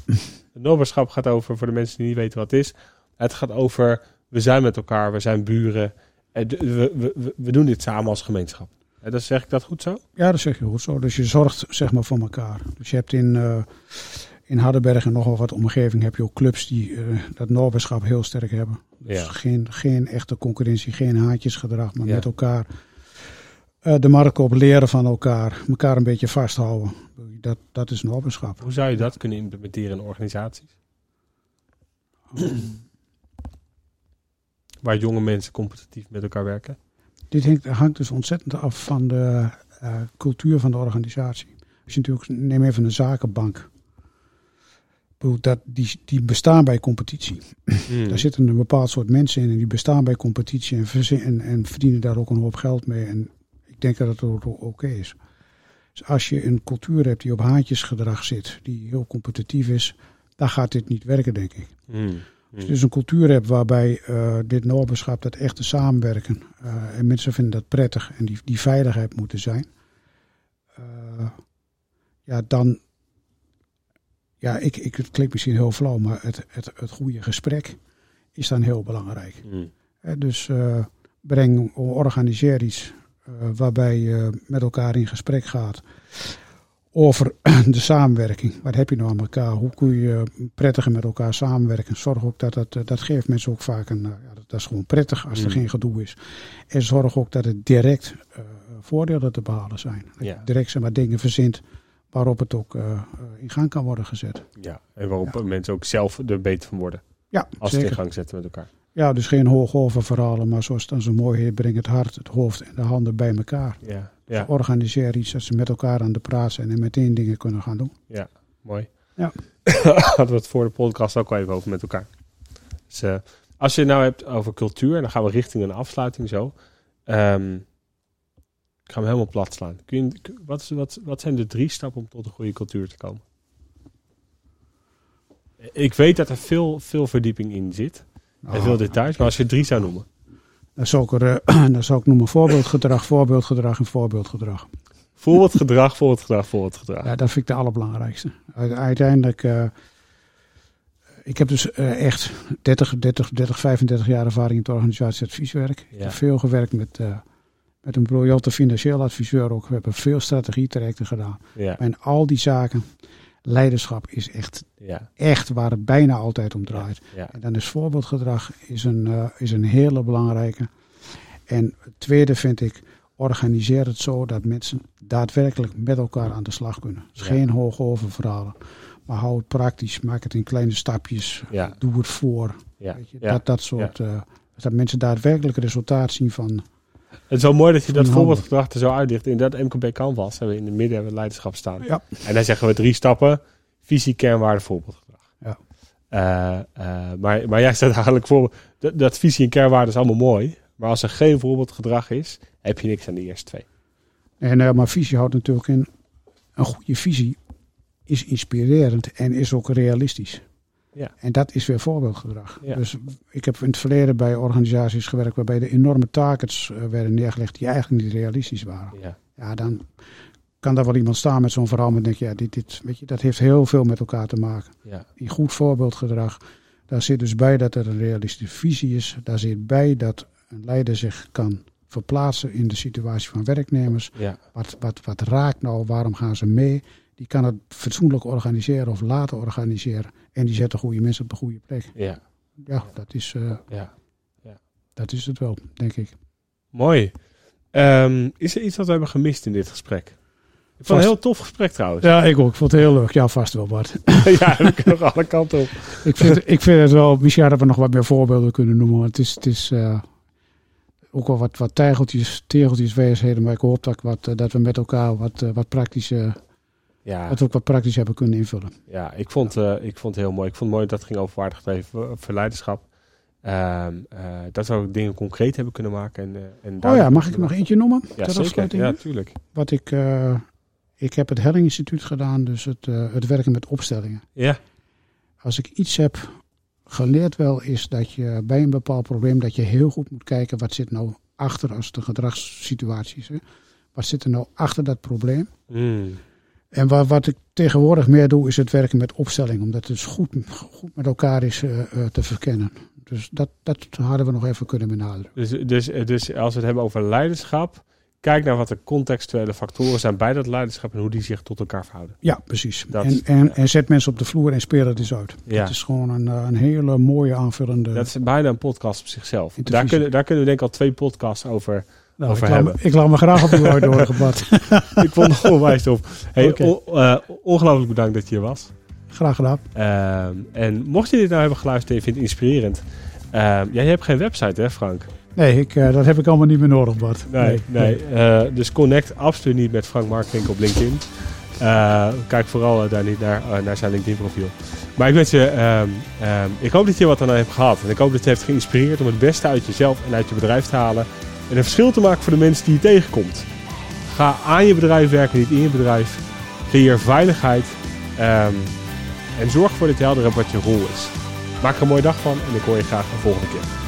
Speaker 2: Het Nobberschap gaat over, voor de mensen die niet weten wat het is. Het gaat over, we zijn met elkaar, we zijn buren. En de- we, we, we- doen dit samen als gemeenschap. En dan zeg ik dat goed zo?
Speaker 3: Ja, dat zeg je goed zo. Dus je zorgt zeg maar voor elkaar. Dus je hebt in, eh in Hardenberg en nog wel wat omgeving heb je ook clubs die eh, dat Noorberschap heel sterk hebben. Dus
Speaker 2: Ja.
Speaker 3: geen, geen echte concurrentie, geen haatjesgedrag, maar
Speaker 2: Ja.
Speaker 3: met elkaar eh, de markt op leren van elkaar. Elkaar een beetje vasthouden. Dat, dat is Noorberschap.
Speaker 2: Hoe zou je dat kunnen implementeren in organisaties? Waar jonge mensen competitief met elkaar werken?
Speaker 3: Dit hangt, hangt dus ontzettend af van de eh, cultuur van de organisatie. Als je natuurlijk, neem even een zakenbank. Dat, die, die bestaan bij competitie.
Speaker 2: Hmm.
Speaker 3: Daar zitten een bepaald soort mensen in en die bestaan bij competitie en, en, en verdienen daar ook een hoop geld mee. En ik denk dat het oké is. Dus als je een cultuur hebt die op haantjesgedrag zit, die heel competitief is, dan gaat dit niet werken, denk ik.
Speaker 2: Hmm.
Speaker 3: Als je dus een cultuur hebt waarbij eh, dit Noorberschap, dat echte samenwerken, eh, en mensen vinden dat prettig en die, die veiligheid moet er zijn, eh, ja, dan, ja, ik, ik, het klinkt misschien heel flauw, maar het, het, het goede gesprek is dan heel belangrijk.
Speaker 2: Hmm.
Speaker 3: Dus breng, organiseer iets waarbij je met elkaar in gesprek gaat over de samenwerking. Wat heb je nou aan elkaar? Hoe kun je prettiger met elkaar samenwerken? Zorg ook dat het, dat geeft mensen ook vaak een, ja, dat is gewoon prettig als er
Speaker 2: Mm.
Speaker 3: geen gedoe is. En zorg ook dat het direct eh, voordelen te behalen zijn. Dat
Speaker 2: Ja.
Speaker 3: je direct zeg maar, dingen verzint waarop het ook eh, eh, in gang kan worden gezet.
Speaker 2: Ja, en waarop mensen ook zelf er beter van worden.
Speaker 3: Ja,
Speaker 2: Als ze het in gang zetten met elkaar.
Speaker 3: Ja, dus geen hooggolven verhalen, maar zoals het dan zo mooi heet, breng het hart, het hoofd en de handen bij elkaar.
Speaker 2: Ja, ja,
Speaker 3: Organiseer iets dat ze met elkaar aan de praat zijn en meteen dingen kunnen gaan doen.
Speaker 2: mooi.
Speaker 3: Ja.
Speaker 2: Hadden we het voor de podcast ook al even over met elkaar. Dus, eh, als je het nou hebt over cultuur, en dan gaan we richting een afsluiting zo. Ehm, ik ga hem helemaal plat slaan. Kun je, wat, wat, wat zijn de drie stappen om tot een goede cultuur te komen? Ik weet dat er veel, veel verdieping in zit. En veel
Speaker 3: Ah,
Speaker 2: details. Maar als je drie zou noemen.
Speaker 3: Dan zou ik, er, eh, dan zou ik noemen voorbeeldgedrag, voorbeeldgedrag en voorbeeldgedrag.
Speaker 2: Voorbeeldgedrag, voorbeeldgedrag, voorbeeldgedrag.
Speaker 3: Ja, dat vind ik de allerbelangrijkste. Uiteindelijk, eh, ik heb dus eh, echt 30, 30, 30, 35 jaar ervaring in het organisatieadvieswerk. Ik
Speaker 2: Ja.
Speaker 3: heb veel gewerkt met, met een briljante financieel adviseur ook. We hebben veel strategietrajecten gedaan.
Speaker 2: Ja,
Speaker 3: En al die zaken, leiderschap is echt,
Speaker 2: ja,
Speaker 3: echt waar het bijna altijd om draait.
Speaker 2: ja.
Speaker 3: En dan is voorbeeldgedrag is een, eh, is een hele belangrijke. En het tweede vind ik, organiseer het zo dat mensen daadwerkelijk met elkaar aan de slag kunnen. Dus geen hoge verhalen, maar hou het praktisch, maak het in kleine stapjes, doe het voor. Weet je. Dat, dat soort, eh, dat mensen daadwerkelijk resultaat zien van,
Speaker 2: Het is wel mooi dat je dat voorbeeldgedrag er zo uitlicht. In dat MKB Canvas hebben we in het midden hebben we leiderschap staan.
Speaker 3: ja,
Speaker 2: En dan zeggen we drie stappen. Visie, kernwaarde, voorbeeldgedrag.
Speaker 3: Ja.
Speaker 2: Eh, eh, maar, maar jij staat eigenlijk voor... Dat, dat visie en kernwaarde is allemaal mooi. Maar als er geen voorbeeldgedrag is, heb je niks aan de eerste twee.
Speaker 3: En, eh, maar visie houdt natuurlijk in, een goede visie is inspirerend en is ook realistisch.
Speaker 2: Ja.
Speaker 3: En dat is weer voorbeeldgedrag.
Speaker 2: Ja.
Speaker 3: Dus ik heb in het verleden bij organisaties gewerkt waarbij er enorme targets eh, werden neergelegd die eigenlijk niet realistisch waren.
Speaker 2: Ja,
Speaker 3: Ja, dan kan daar wel iemand staan met zo'n verhaal en denk je, ja, dit, dit, weet je, dat heeft heel veel met elkaar te maken.
Speaker 2: ja,
Speaker 3: In goed voorbeeldgedrag, daar zit dus bij dat er een realistische visie is. Daar zit bij dat een leider zich kan verplaatsen in de situatie van werknemers.
Speaker 2: ja,
Speaker 3: Wat, wat, wat raakt nou? Waarom gaan ze mee? Die kan het fatsoenlijk organiseren of laten organiseren. En die zetten goede mensen op de goede plek.
Speaker 2: ja,
Speaker 3: Ja, dat is, eh,
Speaker 2: ja.
Speaker 3: dat is het wel, denk ik.
Speaker 2: Mooi. Ehm, is er iets wat we hebben gemist in dit gesprek? Ik vond het een heel tof gesprek trouwens.
Speaker 3: Ja, ik ook. Ik vond het heel leuk. Ja, vast wel, Bart.
Speaker 2: ja, we kunnen nog alle kanten op.
Speaker 3: ik, vind, ik vind het wel... Misschien hadden we nog wat meer voorbeelden kunnen noemen. Want het is, het is eh, ook wel wat, wat tegeltjes, tegeltjes wijsheden. Maar ik hoop dat, ik wat, eh, dat we met elkaar wat, wat praktische...
Speaker 2: Ja,
Speaker 3: Dat we ook wat praktisch hebben kunnen invullen.
Speaker 2: ja ik, vond, eh, ik vond het heel mooi. Ik vond het mooi dat het ging over waardegedreven verleiderschap. Ehm, eh, dat we ook dingen concreet hebben kunnen maken. En, eh, en
Speaker 3: Oh ja, mag ik nog eentje noemen?
Speaker 2: Ja, zeker. Ja, tuurlijk.
Speaker 3: Wat ik... ik heb het Helling Instituut gedaan, dus het, het werken met opstellingen.
Speaker 2: Ja,
Speaker 3: Als ik iets heb geleerd wel, is dat je bij een bepaald probleem, dat je heel goed moet kijken wat zit nou achter als het een gedragssituatie is. Hè? Wat zit er nou achter dat probleem?
Speaker 2: Mm.
Speaker 3: En wat, wat ik tegenwoordig meer doe, is het werken met opstelling. Omdat het dus goed, goed met elkaar is eh, eh, te verkennen. Dus dat, dat hadden we nog even kunnen benadrukken.
Speaker 2: Dus, dus, dus als we het hebben over leiderschap, kijk naar wat de contextuele factoren zijn bij dat leiderschap en hoe die zich tot elkaar verhouden.
Speaker 3: Ja, precies.
Speaker 2: Dat-
Speaker 3: en, en,
Speaker 2: ja.
Speaker 3: en zet mensen op de vloer en speel het eens uit.
Speaker 2: Ja.
Speaker 3: Het is gewoon een, eh, een hele mooie aanvullende...
Speaker 2: Dat is bijna een podcast op zichzelf. Daar kunnen, daar kunnen we denk ik al twee podcasts over.
Speaker 3: Nou, ik, laat ik laat me graag op uw Bart.
Speaker 2: ik vond het onwijs tof. Hey, eh, ongelooflijk bedankt dat je hier was.
Speaker 3: Graag gedaan.
Speaker 2: Ehm, en mocht je dit nou hebben geluisterd en je vindt het inspirerend. ehm, ja, je hebt geen website hè Frank?
Speaker 3: Nee, ik, eh, dat heb ik allemaal niet meer nodig, Bart.
Speaker 2: Nee, nee. Eh, dus connect absoluut niet met Frank Markwink op LinkedIn. Eh, kijk vooral eh, daar niet naar, eh, naar zijn LinkedIn profiel. Maar ik wens je, ehm, ehm, ik hoop dat je wat aan hebt gehad. En ik hoop dat je heeft geïnspireerd om het beste uit jezelf en uit je bedrijf te halen. En een verschil te maken voor de mensen die je tegenkomt. Ga aan je bedrijf werken, niet in je bedrijf. Creëer veiligheid. ehm, en zorg ervoor dat je helder hebt wat je rol is. Maak er een mooie dag van en ik hoor je graag de volgende keer.